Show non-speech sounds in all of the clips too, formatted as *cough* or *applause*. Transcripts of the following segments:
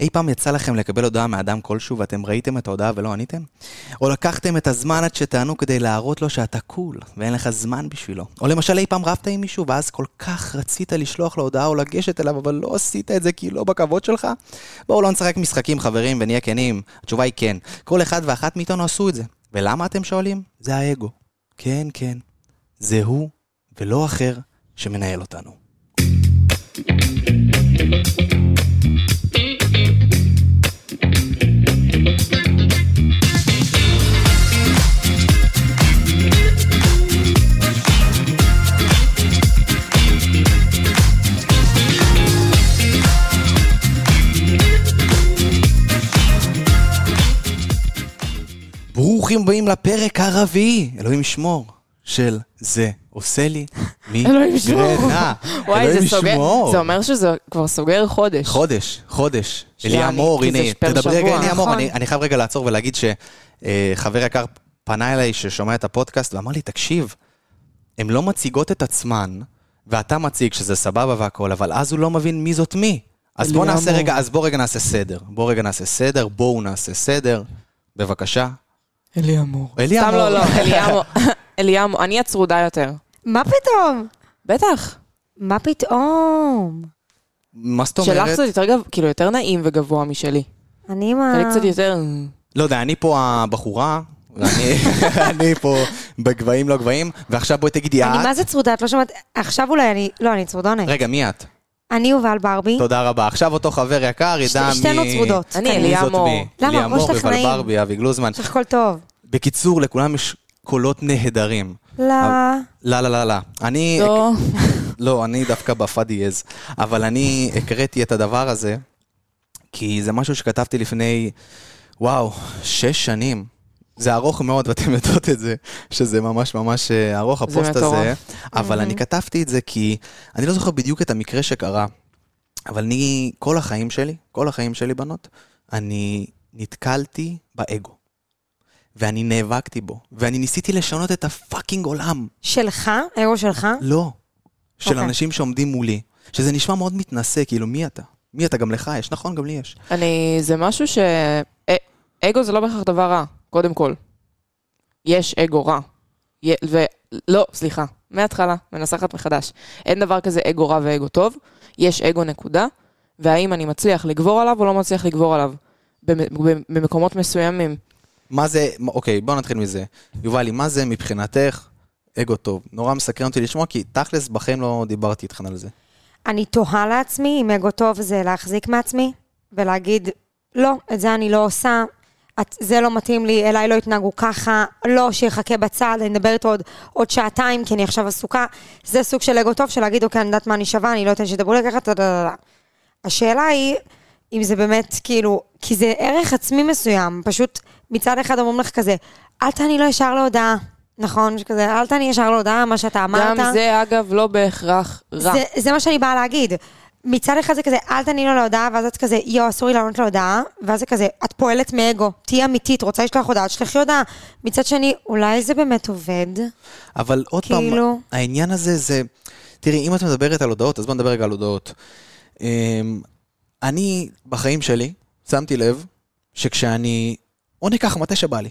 אי פעם יצא לכם לקבל הודעה מאדם כלשהו ואתם ראיתם את ההודעה ולא עניתם? או לקחתם את הזמן עד שתענו כדי להראות לו שאתה קול ואין לך זמן בשבילו? או למשל אי פעם רבת עם מישהו ואז כל כך רצית לשלוח לו הודעה או לגשת אליו אבל לא עשית את זה כי לא בכבוד שלך? בואו לא נשחק משחקים חברים ונהיה כנים. התשובה היא כן. כל אחד ואחת מאיתנו עשו את זה. ולמה אתם שואלים? זה האגו. כן, כן. זה הוא ולא אחר שמנהל אותנו. ברוכים הבאים לפרק הרביעי, אלוהים ישמור, של זה עושה לי *laughs* אלוהים ישמור. *laughs* וואי, אלוהים זה סוגר. זה אומר שזה כבר סוגר חודש. חודש, חודש. שנייה, אליה מור, כי זה הנה, תדברי רגע, שבוע, אליה מור, נכון. אני אני חייב רגע לעצור ולהגיד שחבר יקר פנה אליי ששומע את הפודקאסט ואמר לי, תקשיב, הן לא מציגות את עצמן, ואתה מציג שזה סבבה והכל, אבל אז הוא לא מבין מי זאת מי. אז בוא נעשה. רגע, אז בוא רגע נעשה סדר. בוא רגע נעשה סדר, בואו נעשה סדר. בבקשה. אלי אמור. אליה סתם. לא, לא, *laughs* אליאמו. אליאמו, אני הצרודה יותר. מה פתאום? בטח. מה פתאום? מה זאת שלך אומרת? קצת יותר גב- כאילו יותר נעים וגבוה משלי. אני מה... שלי קצת יותר... לא יודע, אני פה הבחורה, ואני *laughs* אני פה בגבהים לא גבהים, ועכשיו בואי תגידי אני את. מה זה צרודה? את לא שומעת... עכשיו אולי אני... לא, אני צרודונת. רגע, מי את? אני יובל ברבי. תודה רבה. עכשיו אותו חבר יקר ידע מי... שתי- שתינו צרודות. אני אליה מור. למה? הראש מור, שלך יובל נעים. ברבי, אבי גלוזמן. יש לך הכל טוב. בקיצור, לכולם יש קולות נהדרים. לא. לא, לא, לא, לא. אני... לא. לא, אני דווקא בפא דיאז. אבל אני הקראתי את הדבר הזה, כי זה משהו שכתבתי לפני, וואו, שש שנים. זה ארוך מאוד, ואתם יודעות את זה, שזה ממש ממש אה, ארוך, הפוסט. הזה. אבל אני כתבתי את זה כי אני לא זוכר בדיוק את המקרה שקרה, אבל אני, כל החיים שלי, כל החיים שלי, בנות, אני נתקלתי באגו. ואני נאבקתי בו, ואני ניסיתי לשנות את הפאקינג עולם. שלך? אגו שלך? לא. של אוקיי. אנשים שעומדים מולי. שזה נשמע מאוד מתנשא, כאילו, מי אתה? מי אתה? גם לך יש, נכון? גם לי יש. אני... זה משהו ש... א- אגו זה לא בהכרח דבר רע, קודם כל. יש אגו רע. י- ולא, סליחה, מההתחלה, מנסחת מחדש. אין דבר כזה אגו רע ואגו טוב, יש אגו נקודה, והאם אני מצליח לגבור עליו או לא מצליח לגבור עליו. במ- במ- במקומות מסוימים. מה זה, אוקיי, בוא נתחיל מזה. יובלי, מה זה מבחינתך אגו טוב? נורא מסקרן אותי לשמוע, כי תכלס בחיים לא דיברתי איתכן על זה. אני תוהה לעצמי אם אגו טוב זה להחזיק מעצמי ולהגיד, לא, את זה אני לא עושה, את, זה לא מתאים לי, אליי לא התנהגו ככה, לא, שיחכה בצד, אני מדברת עוד, עוד שעתיים כי אני עכשיו עסוקה. זה סוג של אגו טוב של להגיד, אוקיי, אני יודעת מה אני שווה, אני לא אתן שידברו לי ככה, טה-טה-טה-טה. השאלה היא, אם זה באמת, כאילו, כי זה ערך עצמי מסוים, פשוט מצד אחד אומרים לך כזה, אל תעני לו ישר להודעה, נכון? כזה, אל תעני ישר להודעה, מה שאתה אמרת. גם זה, אגב, לא בהכרח רע. זה, זה מה שאני באה להגיד. מצד אחד זה כזה, אל תעני לו להודעה, ואז את כזה, יואו, אסור לי לענות להודעה, ואז זה כזה, את פועלת מאגו, תהיי אמיתית, רוצה לשלוח הודעה, תשלחי הודעה. מצד שני, אולי זה באמת עובד? אבל עוד פעם, כאילו- העניין הזה זה... תראי, אם את מדברת על הודעות, אז בוא נדבר רגע על הודעות. אמ, אני, בחיים שלי, שמתי לב שכשאני... או ניקח, מתי שבא לי.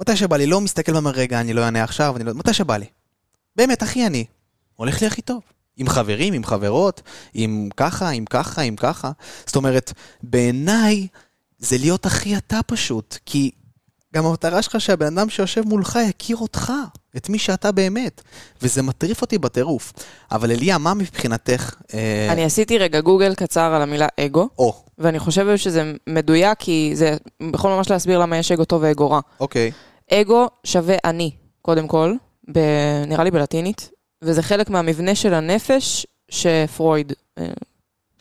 מתי שבא לי, לא מסתכל ואומר, רגע, אני לא אענה עכשיו, אני לא... מתי שבא לי. באמת, הכי אני. הולך לי הכי טוב. עם חברים, עם חברות, עם ככה, עם ככה, עם ככה. זאת אומרת, בעיניי, זה להיות הכי אתה פשוט. כי גם המטרה שלך שהבן אדם שיושב מולך יכיר אותך, את מי שאתה באמת. וזה מטריף אותי בטירוף. אבל אליה, מה מבחינתך... אה, אני עשיתי רגע גוגל קצר על המילה אגו, או, ואני חושבת שזה מדויק, כי זה יכול ממש להסביר למה יש אגו טוב ואגו רע. אוקיי. אגו שווה אני, קודם כל, ב... נראה לי בלטינית, וזה חלק מהמבנה של הנפש שפרויד, אה,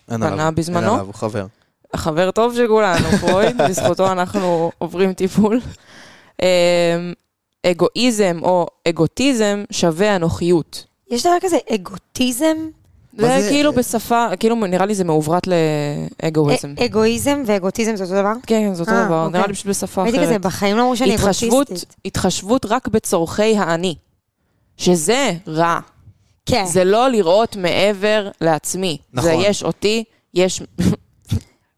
פנה עליו, בזמנו? אין עליו, הוא חבר. החבר טוב של כולנו, *laughs* פרויד, בזכותו אנחנו עוברים טיפול. אה, אגואיזם או אגוטיזם שווה אנוכיות. יש דבר כזה אגוטיזם? זה? כאילו בשפה, כאילו נראה לי זה מעוברת לאגואיזם. אגואיזם ואגוטיזם זה אותו דבר? כן, זה אותו אה, דבר, אוקיי. נראה לי פשוט בשפה הייתי כזה, אחרת. בחיים לא אמרו שאני אגוטיסטית. התחשבות רק בצורכי האני, שזה רע. כן. זה לא לראות מעבר לעצמי. זה נכון. יש אותי, יש... *laughs*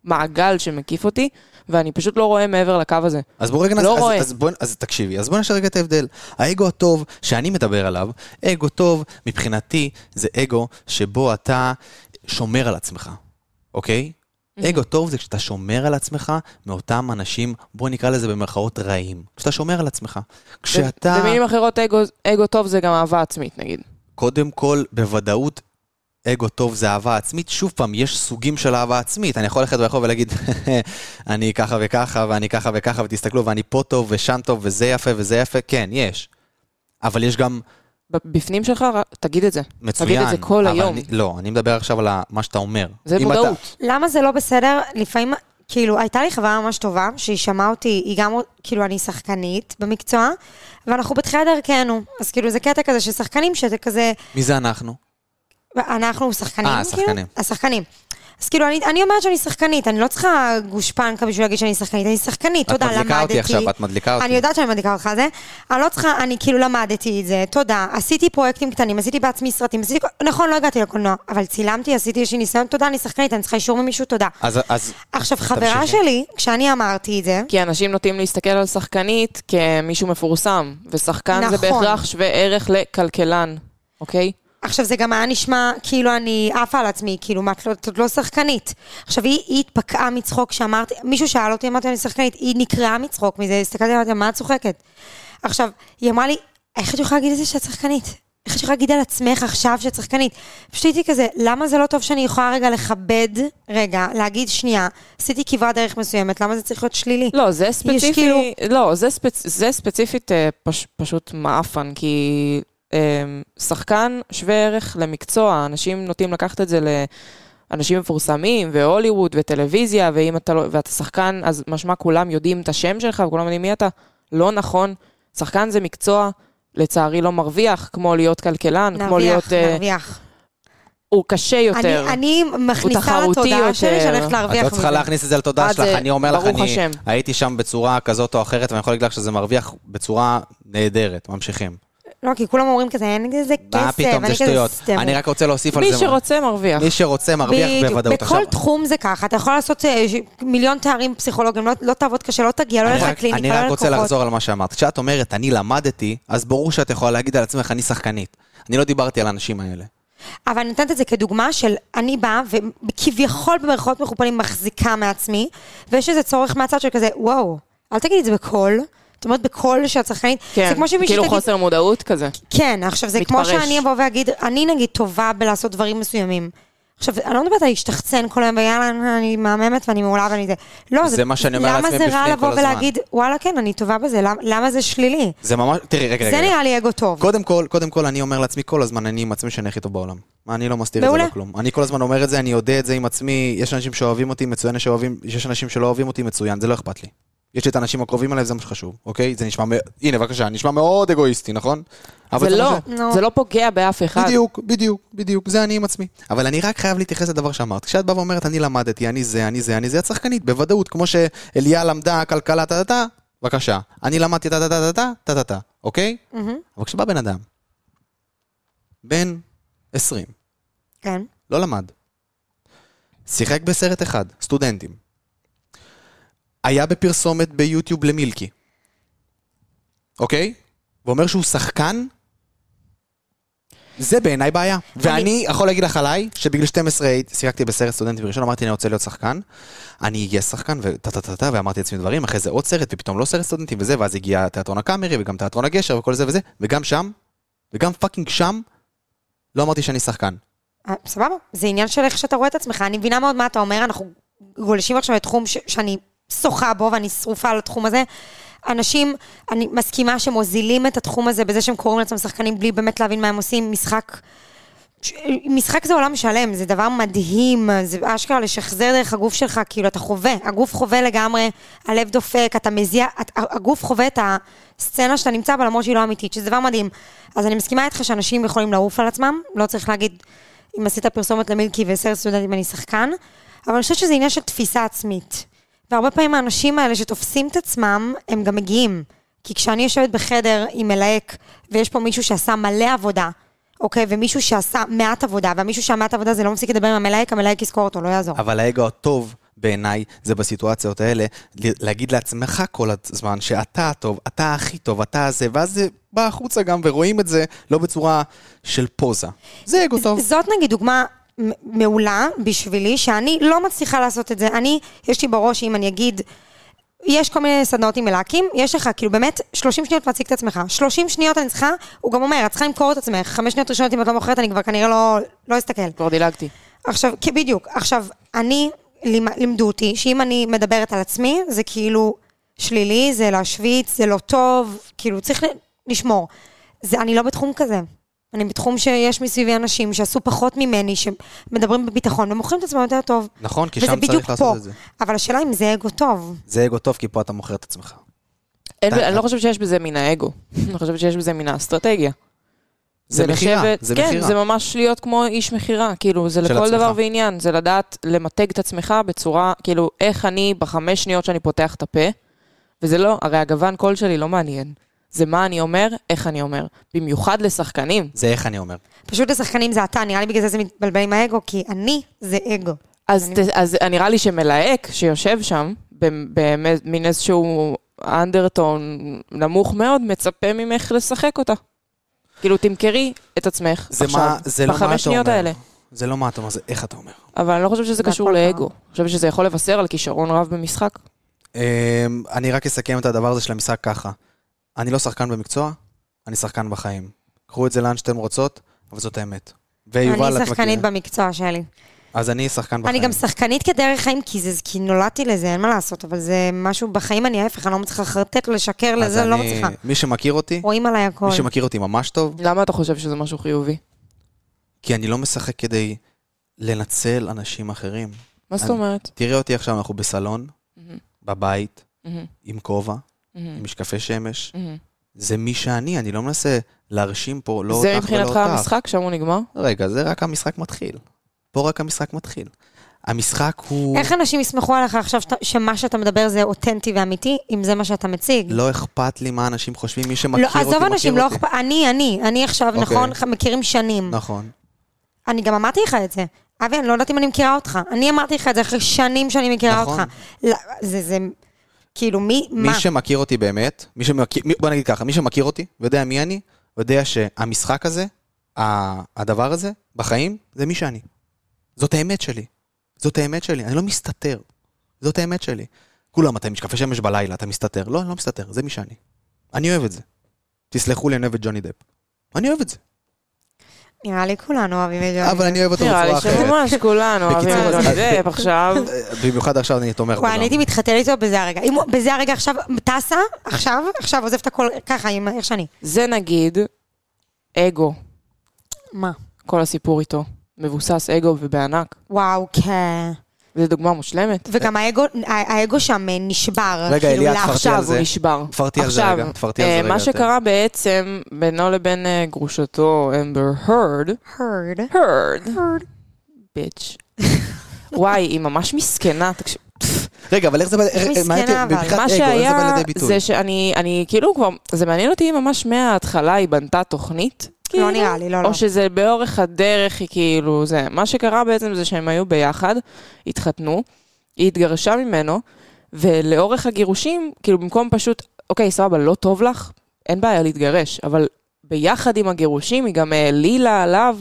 מעגל שמקיף אותי, ואני פשוט לא רואה מעבר לקו הזה. אז בוא רגע, לא אז, רואה. אז, אז, בוא, אז תקשיבי, אז בוא נשאר רגע את ההבדל. האגו הטוב שאני מדבר עליו, אגו טוב מבחינתי זה אגו שבו אתה שומר על עצמך, אוקיי? אגו טוב זה כשאתה שומר על עצמך מאותם אנשים, בוא נקרא לזה במרכאות רעים. כשאתה שומר על עצמך. כשאתה, במילים אחרות, אגו, אגו טוב זה גם אהבה עצמית, נגיד. קודם כל, בוודאות, אגו טוב זה אהבה עצמית. שוב פעם, יש סוגים של אהבה עצמית. אני יכול ללכת ברחוב ולהגיד, *laughs* אני ככה וככה, ואני ככה וככה, ותסתכלו, ואני פה טוב, ושם טוב, וזה יפה, וזה יפה. כן, יש. אבל יש גם בפנים שלך, תגיד את זה. מצוין. תגיד את זה כל היום. אני, לא, אני מדבר עכשיו על מה שאתה אומר. זה מודעות. למה זה לא בסדר? לפעמים, כאילו, הייתה לי חברה ממש טובה, שהיא שמעה אותי, היא גם, כאילו, אני שחקנית במקצוע, ואנחנו בתחילת דרכנו. אז כאילו, זה קטע כזה של שחקנים, שזה כזה, אתה, מי זה אנחנו? אנחנו שחקנים, אה, כאילו? שחקנים. השחקנים. אז כאילו, אני, אני אומרת שאני שחקנית, אני לא צריכה גושפנקה בשביל להגיד שאני שחקנית, אני שחקנית, את תודה, למדתי. מדליקה אותי עכשיו, את מדליקה אותי. אני יודעת שאני מדליקה אותך על זה. אני לא צריכה, אני כאילו למדתי את זה, תודה. עשיתי פרויקטים קטנים, עשיתי בעצמי סרטים, עשיתי, נכון, לא הגעתי לקולנוע, אבל צילמתי, עשיתי איזושהי ניסיון, תודה, אני שחקנית, אני צריכה אישור ממישהו, תודה. אז, אז עכשיו, חברה תמשיכי. שלי, כשאני אמרתי את זה, כי אנשים נוטים להסתכל על שחקנית כמישהו מפורסם, ושחקן זה נכון. בהכרח שווה ערך לכלכלן, אוקיי? עכשיו זה גם היה נשמע כאילו אני עפה על עצמי, כאילו מה, את לא- את עוד לא שחקנית. עכשיו היא, היא התפקעה מצחוק כשאמרתי, מישהו שאל אותי, אמרתי אני שחקנית, היא נקרעה מצחוק מזה, הסתכלתי עליה, מה את צוחקת? עכשיו, היא אמרה לי, איך את יכולה להגיד את זה שאת שחקנית? איך את יכולה להגיד על עצמך עכשיו שאת שחקנית? פשוט הייתי כזה, למה זה לא טוב שאני יכולה רגע לכבד, רגע, להגיד שנייה, עשיתי כברת דרך מסוימת, למה זה צריך להיות שלילי? לא, זה ספציפי, כאילו- לא, זה, ספצ... זה ספציפית אה, פש... פשוט מעפן, כי שחקן שווה ערך למקצוע, אנשים נוטים לקחת את זה לאנשים מפורסמים, והוליווד, וטלוויזיה, ואם אתה לא, ואתה שחקן, אז משמע כולם יודעים את השם שלך, וכולם יודעים מי אתה. לא נכון, שחקן זה מקצוע, לצערי לא מרוויח, כמו להיות כלכלן, כמו נרוויח, להיות... אה, נרוויח. הוא קשה יותר. אני, אני מכניסה לתודעה שלי. שאני הולכת את להרוויח לא צריכה מזה. להכניס את זה לתודעה אה, שלך, אני אומר לך, אני השם. הייתי שם בצורה כזאת או אחרת, ואני יכול להגיד לך שזה מרוויח בצורה נהדרת, ממשיכים. לא, כי כולם אומרים כזה, אין לזה כסף, מה פתאום, זה שטויות. אני רק רוצה להוסיף על מי זה. שרוצה מרוויח. מי שרוצה מרוויח. בוודאות. בכל עכשיו, תחום זה ככה, אתה יכול לעשות אה, מיליון תארים פסיכולוגיים, לא- לא תעבוד קשה, לא תגיע, לא אני לך רק- קליניקה, אני לא רק רוצה. לחזור על מה שאמרת. כשאת אומרת, אני למדתי, אז ברור שאת יכולה להגיד על עצמך, אני שחקנית. אני לא דיברתי על האנשים האלה. אבל אני נותנת את זה כדוגמה של אני באה וכביכול במרכאות מכופלים מחזיקה מעצמי, ויש איזה צורך מהצד של כזה, וואו, אל תגידי את זה בקול. זאת אומרת, בקול שאת שחקנית, כן, זה כמו שמישהו כאילו תגיד, חוסר מודעות כזה. כן, עכשיו זה כמו מתפרש. שאני אבוא ואגיד, אני נגיד טובה בלעשות דברים מסוימים. עכשיו, אני לא מדברת על להשתחצן כל היום, ויאללה, אני מהממת ואני מעולה ואני זה. לא, זה מה שאני אומר לעצמי למה זה רע בפנים לבוא כל הזמן. ולהגיד, וואלה, כן, אני טובה בזה, למה- למה זה שלילי? זה ממש, תראי, רגע, רגע. זה. נראה לי אגו טוב. קודם כל, קודם כל, אני אומר לעצמי כל הזמן, אני עם עצמי שאני הכי טוב בעולם. אני לא מסתיר את זה מעולה. לא כלום. אני כל הזמן אומר את זה, אני יודע את זה עם עצמי, יש אנשים שאוהבים אותי, מצוין יש אנשים שלא אוהבים אותי, מצוין, זה לא אכפת לי. יש את האנשים הקרובים עליי, זה מה שחשוב, אוקיי? זה נשמע, הנה, בבקשה, נשמע מאוד אגואיסטי, נכון? זה לא. זה לא פוגע באף אחד. בדיוק, בדיוק, בדיוק, זה אני עם עצמי. אבל אני רק חייב להתייחס לדבר שאמרת. כשאת באה ואומרת, אני למדתי, אני זה, אני זה, אני זה, את שחקנית, בוודאות, כמו שאליה למדה כלכלה, טה-טה-טה, בבקשה. אני למדתי טה-טה-טה-טה, טה-טה-טה, אוקיי? אבל כשבא בן אדם, בן 20, כן. לא למד, שיחק בסרט אחד, סטודנטים, היה בפרסומת ביוטיוב למילקי, אוקיי? ואומר שהוא שחקן, זה בעיניי בעיה. ואני יכול להגיד לך עליי, שבגיל 12 הייתי- שיחקתי בסרט סטודנטים ראשון, אמרתי אני רוצה להיות שחקן, אני אהיה שחקן, וטה טה טה טה, ואמרתי לעצמי דברים, אחרי זה עוד סרט, ופתאום לא סרט סטודנטים וזה, ואז הגיע תיאטרון הקאמרי, וגם תיאטרון הגשר, וכל זה וזה, וגם שם, וגם fucking שם, לא אמרתי שאני שחקן. אה, סבבה, זה עניין של איך שאתה רואה את עצמך. אני מבינה מאוד מה אתה אומר, אנחנו גולשים עכשיו לתחום שאני שוחה בו ואני שרופה על התחום הזה. אנשים, אני מסכימה שמוזילים את התחום הזה בזה שהם קוראים לעצמם שחקנים בלי באמת להבין מה הם עושים. משחק, משחק זה עולם שלם, זה דבר מדהים, זה אשכרה לשחזר דרך הגוף שלך, כאילו אתה חווה, הגוף חווה לגמרי, הלב דופק, אתה מזיע, את- הגוף חווה את הסצנה שאתה נמצא בה למרות שהיא לא אמיתית, שזה דבר מדהים. אז אני מסכימה איתך שאנשים יכולים לעוף על עצמם, לא צריך להגיד, אם עשית פרסומת למילקי וסרט סטודנטים אני שחקן, אבל אני חושבת שזה עניין של תפיסה עצמית. והרבה פעמים האנשים האלה שתופסים את עצמם, הם גם מגיעים. כי כשאני יושבת בחדר עם מלהק, ויש פה מישהו שעשה מלא עבודה, אוקיי, ומישהו שעשה מעט עבודה, והמישהו שהמעט עבודה זה לא מפסיק לדבר עם המלהק, המלהק יזכור אותו, לא יעזור. אבל האגו הטוב בעיניי, זה בסיטואציות האלה, להגיד לעצמך כל הזמן שאתה הטוב, אתה הכי טוב, אתה זה, ואז זה בא החוצה גם, ורואים את זה לא בצורה של פוזה. זה אגו טוב. זאת נגיד דוגמה מעולה בשבילי, שאני לא מצליחה לעשות את זה. אני, יש לי בראש שאם אני אגיד, יש כל מיני סדנאות עם מלהקים, יש לך כאילו באמת 30 שניות להציג את עצמך. 30 שניות אני צריכה, הוא גם אומר, את צריכה למכור את עצמך, חמש שניות ראשונות אם את לא מוכרת, אני כבר כנראה לא, לא אסתכל. כבר דילגתי. עכשיו, בדיוק. עכשיו, אני, לימ- לימדו אותי שאם אני מדברת על עצמי, זה כאילו שלילי, זה להשוויץ, זה לא טוב, כאילו צריך לשמור. זה, אני לא בתחום כזה. אני בתחום שיש מסביבי אנשים שעשו פחות ממני, שמדברים בביטחון ומוכרים את עצמם יותר טוב. נכון, כי וזה שם בדיוק צריך לעשות פה. את זה. אבל השאלה אם זה אגו טוב. זה אגו טוב, כי פה אתה מוכר את עצמך. אין, אני לא חושבת שיש בזה מן האגו. אני חושבת שיש בזה מן האסטרטגיה. זה מכירה, זה כן, מכירה. זה ממש להיות כמו איש מכירה, כאילו, זה לכל עצמך. דבר ועניין, זה לדעת למתג את עצמך בצורה, כאילו, איך אני בחמש שניות שאני פותח את הפה, וזה לא, הרי הגוון קול שלי לא מעניין. זה מה אני אומר, איך אני אומר. במיוחד לשחקנים. זה איך אני אומר. פשוט לשחקנים זה אתה, נראה לי בגלל זה זה מתבלבל עם האגו, כי אני זה אגו. אז, ת, אז נראה לי שמלהק שיושב שם, במין איזשהו אנדרטון נמוך מאוד, מצפה ממך לשחק אותה. כאילו, תמכרי את עצמך זה עכשיו, מה, זה לא בחמש אתה שניות אומר. האלה. זה לא מה אתה אומר, זה איך אתה אומר. אבל אני לא חושבת שזה זה קשור לאגו. אני חושבת שזה יכול לבשר על כישרון רב במשחק. אמ, אני רק אסכם את הדבר הזה של המשחק ככה. אני לא שחקן במקצוע, אני שחקן בחיים. קחו את זה לאן שאתם רוצות, אבל זאת האמת. ויובל, אני שחקנית מכירה. במקצוע שלי. אז אני שחקן בחיים. אני גם שחקנית כדרך חיים, כי זה, כי נולדתי לזה, אין מה לעשות, אבל זה משהו בחיים, אני ההפך, אני לא מצליחה לחרטט, לשקר לזה, לא אני- מצליחה. מי שמכיר אותי, רואים עליי הכל. מי שמכיר אותי ממש טוב, למה אתה חושב שזה משהו חיובי? כי אני לא משחק כדי לנצל אנשים אחרים. מה זאת אני- אומרת? תראה אותי עכשיו, אנחנו בסלון, מהמם, בבית, מהמם, עם כובע, מהמם, עם משקפי שמש. מהמם. זה מי שאני, אני לא מנסה להרשים פה, לא אותך זה ולא מבחינתך אותך. המשחק, שם הוא נגמר? רגע, זה רק המשחק מתחיל. פה רק המשחק מתחיל. המשחק הוא... איך אנשים יסמכו עליך עכשיו שאתה- שמה שאתה מדבר זה אותנטי ואמיתי, אם זה מה שאתה מציג? לא אכפת לי מה אנשים חושבים, מי שמכיר לא, אותי, עזוב מכיר אנשים, לא אותי. אכפת, אני, אני, אני עכשיו, אוקיי. נכון, מכירים שנים. נכון. אני גם אמרתי לך את זה. אבי, אני לא יודעת אם אני מכירה אותך. אני אמרתי לך את זה אחרי שנים שאני מכירה נכון. אותך. לא, זה, זה, כאילו, מי, מי מה? שמכיר אותי באמת, מי שמכיר, מי- בוא נגיד ככה, מי שמכיר אותי ויודע מי אני, יודע שהמשחק הזה, הדבר הזה, בחיים, זה מי שאני. זאת האמת שלי. זאת האמת שלי, אני לא מסתתר. זאת האמת שלי. כולם, אתה עם משקפי שמש בלילה, אתה מסתתר. לא, אני לא מסתתר, זה מי שאני. אני אוהב את זה. תסלחו לי, אני אוהב את ג'וני דפ. אני אוהב את זה. נראה לי כולנו אוהבים את זה. אבל אני אוהב אותו נראה בצורה לי אחרת. שממש כולנו אוהבים בקיצור, את ג'וני דפ עכשיו. במיוחד עכשיו אני תומך בו וואי. אני הייתי מתחתן איתו בזה הרגע. בזה הרגע עכשיו טסה, עכשיו, עכשיו עוזב את הכל ככה, איך שאני. זה נגיד אגו, מה? כל הסיפור איתו. מבוסס אגו ובענק. וואו, כן. זו דוגמה מושלמת. וגם האגו, האגו שם אה, נשבר. רגע, כאילו, אליה, תפרטי על זה. הוא נשבר. תפרטי על זה רגע, תפרטי על זה אה, רגע מה יותר. שקרה בעצם בינו לבין אה, גרושתו אמבר הרד, heard. הרד, heard. ביץ'. וואי, היא ממש מסכנה, תקשיב. רגע, אבל איך זה בא... אבל. מבחינת מה אגו, איך זה בא שהיה, לידי ביטוי? זה שאני, אני כאילו כבר, זה מעניין אותי אם ממש מההתחלה היא בנתה תוכנית. כאילו, לא נראה לי, לא, לא. או שזה באורך הדרך היא כאילו זה. מה שקרה בעצם זה שהם היו ביחד, התחתנו, היא התגרשה ממנו, ולאורך הגירושים, כאילו במקום פשוט, אוקיי, סבבה, לא טוב לך, אין בעיה להתגרש, אבל ביחד עם הגירושים היא גם העלילה עליו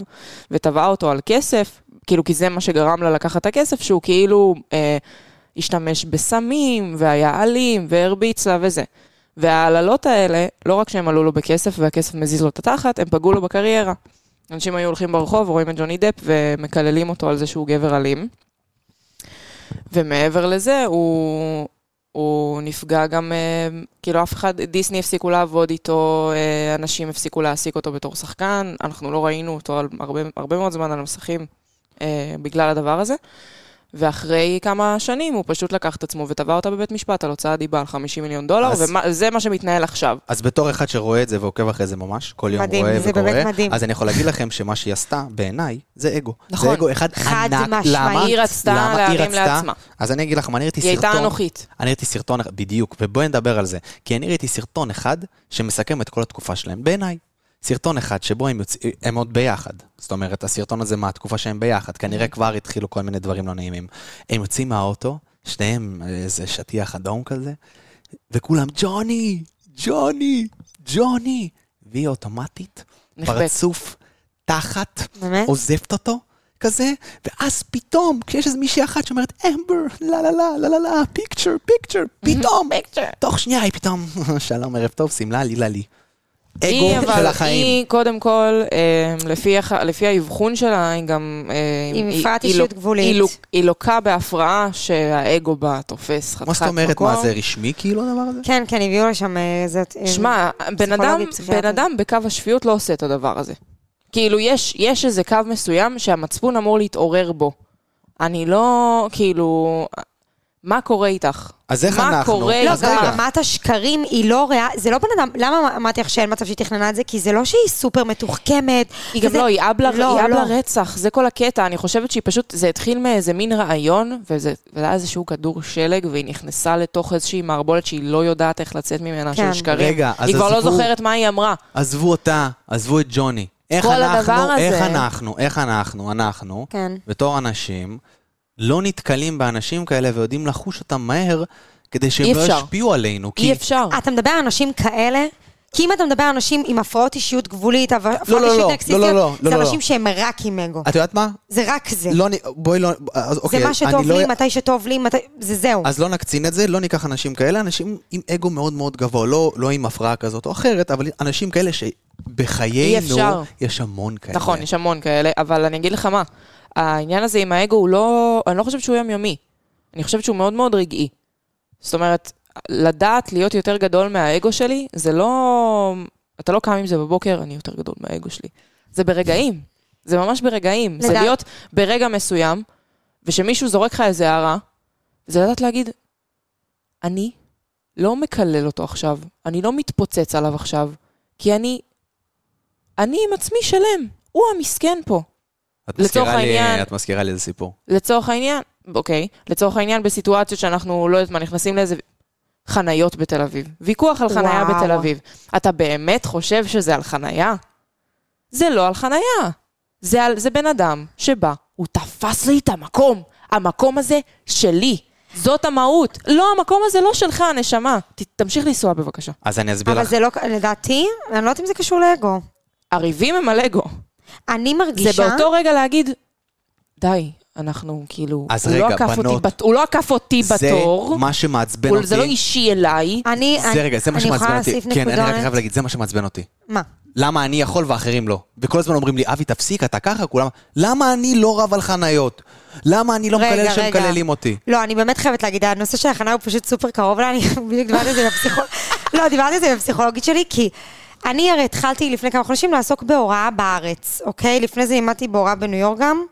ותבעה אותו על כסף, כאילו כי זה מה שגרם לה לקחת את הכסף, שהוא כאילו אה, השתמש בסמים, והיה אלים, והרביץ לה וזה. וההעללות האלה, לא רק שהם עלו לו בכסף והכסף מזיז לו את התחת, הם פגעו לו בקריירה. אנשים היו הולכים ברחוב, רואים את ג'וני דפ ומקללים אותו על זה שהוא גבר אלים. ומעבר לזה, הוא, הוא נפגע גם, אה, כאילו אף אחד, דיסני הפסיקו לעבוד איתו, אה, אנשים הפסיקו להעסיק אותו בתור שחקן, אנחנו לא ראינו אותו הרבה, הרבה מאוד זמן על המסכים אה, בגלל הדבר הזה. ואחרי כמה שנים הוא פשוט לקח את עצמו ותבע אותה בבית משפט על הוצאת דיבה על 50 מיליון דולר, אז- וזה מה שמתנהל עכשיו. אז בתור אחד שרואה את זה ועוקב אחרי זה ממש, כל יום מדהים, רואה זה וקורא, באמת מדהים. אז אני יכול להגיד לכם שמה שהיא עשתה, בעיניי, זה אגו. נכון. זה אגו אחד חד ענק. משמעי. למה? היא רצתה להרים רצתה- לעצמה. אז אני אגיד לך, מה, אני ראיתי היא הייתה סרטון, אנוכית. אני ראיתי סרטון, בדיוק, ובואי נדבר על זה. כי אני ראיתי סרטון אחד שמסכם את כל התקופה שלהם, בעיניי. סרטון אחד שבו הם, יוצ... הם עוד ביחד. זאת אומרת, הסרטון הזה מהתקופה שהם ביחד, כנראה כבר התחילו כל מיני דברים לא נעימים. הם יוצאים מהאוטו, שניהם איזה שטיח אדום כזה, וכולם, ג'וני, ג'וני, ג'וני, והיא אוטומטית, נכבדת. פרצוף תחת, באמת? עוזבת אותו. כזה, ואז פתאום, כשיש איזה מישהי אחת שאומרת, אמבר, לה לה לה, לה לה לה, פיקצ'ר, פיקצ'ר, פתאום, תוך שנייה היא פתאום, *laughs* שלום, ערב טוב, שמלה, לילה לי. היא, אגו אבל, של החיים. היא, קודם כל, אה, לפי, הח- לפי האבחון שלה, היא גם... אה, עם היא- היא אישיות גבולית. היא, לוק- היא לוקה בהפרעה שהאגו בה תופס חתיכת מה מקום. זאת אומרת, מה זה רשמי כאילו הדבר הזה? כן, כן, הביאו לשם אה, זאת... אה, שמע, בן אדם. בן אדם בקו השפיות לא עושה את הדבר הזה. כאילו, יש, יש איזה קו מסוים שהמצפון אמור להתעורר בו. אני לא, כאילו, מה קורה איתך? אז איך מה אנחנו? קורה לא, גם. רמת השקרים היא לא ריאה, זה לא בן אדם, למה אמרתי לך שאין מצב שהיא תכננה את זה? כי זה לא שהיא סופר מתוחכמת. היא גם וזה- לא, היא אבלה, לא, לא. רצח, זה כל הקטע. אני חושבת שהיא פשוט, זה התחיל מאיזה מין רעיון, וזה וזה היה איזשהו כדור שלג, והיא נכנסה לתוך איזושהי מערבולת שהיא לא יודעת איך לצאת ממנה, כן. של שקרים. רגע, אז היא כבר לא זוכרת מה היא אמרה. עזבו אותה, עזבו את ג'וני. איך כל אנחנו, הדבר איך הזה. אנחנו, איך אנחנו, אנחנו, כן. בתור אנשים, לא נתקלים באנשים כאלה ויודעים לחוש אותם מהר, כדי שהם לא. ישפיעו עלינו. כי אי אפשר. אתה מדבר על אנשים כאלה? כי אם אתה מדבר על אנשים עם הפרעות אישיות גבולית, הפרעות לא, לא, אישיות לא, נקסיסטיות, לא, לא, זה לא, לא. אנשים שהם רק עם אגו. את יודעת מה? זה רק זה. לא, נ- בואי לא, אז זה אוקיי, מה שטוב לא- לי, מתי שטוב לי, מתי... זה זהו. אז לא נקצין את זה, לא ניקח אנשים כאלה, אנשים עם אגו מאוד מאוד גבוה, לא, לא עם הפרעה כזאת או אחרת, אבל אנשים כאלה אי שבחיינו אפשר. יש המון כאלה. נכון, יש המון כאלה, אבל אני אגיד לך מה, העניין הזה עם האגו הוא לא, אני לא חושבת שהוא יומיומי. אני חושבת שהוא מאוד מאוד רגעי. זאת אומרת, לדעת להיות יותר גדול מהאגו שלי, זה לא... אתה לא קם עם זה בבוקר, אני יותר גדול מהאגו שלי. זה ברגעים. זה ממש ברגעים. זה לדעת- להיות ברגע מסוים, ושמישהו זורק לך איזה הערה, זה לדעת להגיד, אני לא מקלל אותו עכשיו, אני לא מתפוצץ עליו עכשיו, כי אני... אני עם עצמי שלם, הוא המסכן פה. את לצורך מזכירה לי- העניין- את מזכירה לי איזה סיפור. לצורך העניין, אוקיי, לצורך העניין בסיטואציות שאנחנו, לא יודעת מה, נכנסים לאיזה חניות בתל אביב. ויכוח על חניה וואו. בתל אביב. אתה באמת חושב שזה על חניה? זה לא על חניה. זה, על, זה בן אדם שבא, הוא תפס לי את המקום. המקום הזה שלי. זאת המהות. לא, המקום הזה לא שלך, נשמה. ת, תמשיך לנסוע בבקשה. אז אני אסביר אבל לך. זה לא, לדעתי, אני לא יודעת אם זה קשור לאגו. הריבים הם על אגו. אני זה מרגישה... באותו רגע להגיד, די, אנחנו כאילו... אז הוא רגע, לא עקף אותי בנות, בת- הוא לא עקף אותי זה בתור. מה שמעצבן הוא- אותי. זה לא אישי אליי. אני, זה רגע, זה מה אני שמעצבן יכולה אותי. כן, אני רק? חייב להגיד, זה מה שמעצבן אותי. מה? למה אני יכול ואחרים לא? וכל הזמן אומרים לי, אבי, תפסיק, אתה ככה, כולם... למה אני לא רב על חניות? למה אני לא רגע, מקלל רגע. שמקללים אותי? לא, אני באמת חייבת להגיד, הנושא של הכנה הוא פשוט סופר קרוב אליי, אני *laughs* בדיוק דיברתי על זה בפסיכול... לא, דיברתי על זה בפסיכולוגית שלי, כי אני הרי התחלתי לפני כמה חודשים לעסוק בהוראה בארץ, אוקיי? לפני זה לימדתי בהוראה בניו יורק גם,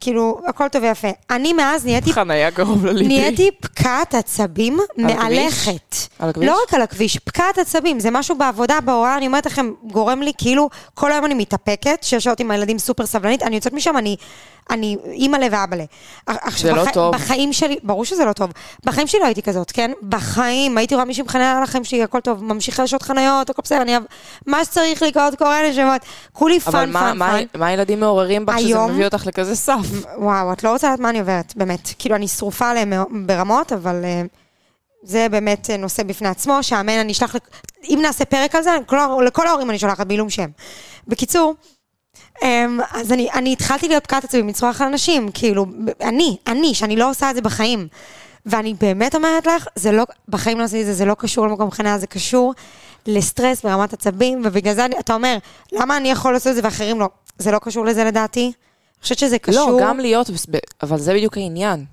כאילו, הכל טוב ויפה. אני מאז נהייתי *laughs* חניה קרוב לליבי. נהייתי פקעת עצבים? מהלכת. על הכביש? לא רק על הכביש, פקעת עצבים. זה משהו בעבודה, בהוראה, אני אומרת לכם, גורם לי כאילו, כל היום אני מתאפקת, שש שעות עם הילדים סופר סבלנית, אני יוצאת משם, אני, אני אימא'לה ואבא'לה. עכשיו, לא טוב. בחיים שלי, ברור שזה לא טוב. בחיים שלי לא הייתי כזאת, כן? בחיים, הייתי רואה מישהו מחניה על החיים שלי, הכל טוב, ממשיכה לשעות חניות, הכל בסדר, אני... מה שצריך לקרות קורה נשמות. כולי אבל פאן, מה- פאן, מה- פאן. מה הילדים מעוררים בך שזה היום- מביא אותך לכזה סף? וואו, את לא רוצה לדעת מה אני עוברת, באמת. כאילו, אני שרופה עליהם ברמות, אבל אה, זה באמת אה, נושא בפני עצמו, שאמן, אני אשלח, אם נעשה פרק על זה, כל, לכל ההורים אני שולחת בעילום שם. בקיצור, אז אני, אני התחלתי להיות פקעת עצמי מצרוח על אנשים, כאילו, אני, אני, שאני לא עושה את זה בחיים. ואני באמת אומרת לך, זה לא, בחיים לא עשיתי את זה, זה לא קשור למקום חניה, זה קשור לסטרס ברמת עצבים, ובגלל זה אתה אומר, למה אני יכול לעשות את זה ואחרים לא? זה לא קשור לזה לדעתי. אני חושבת שזה קשור... לא, גם להיות, אבל זה בדיוק העניין.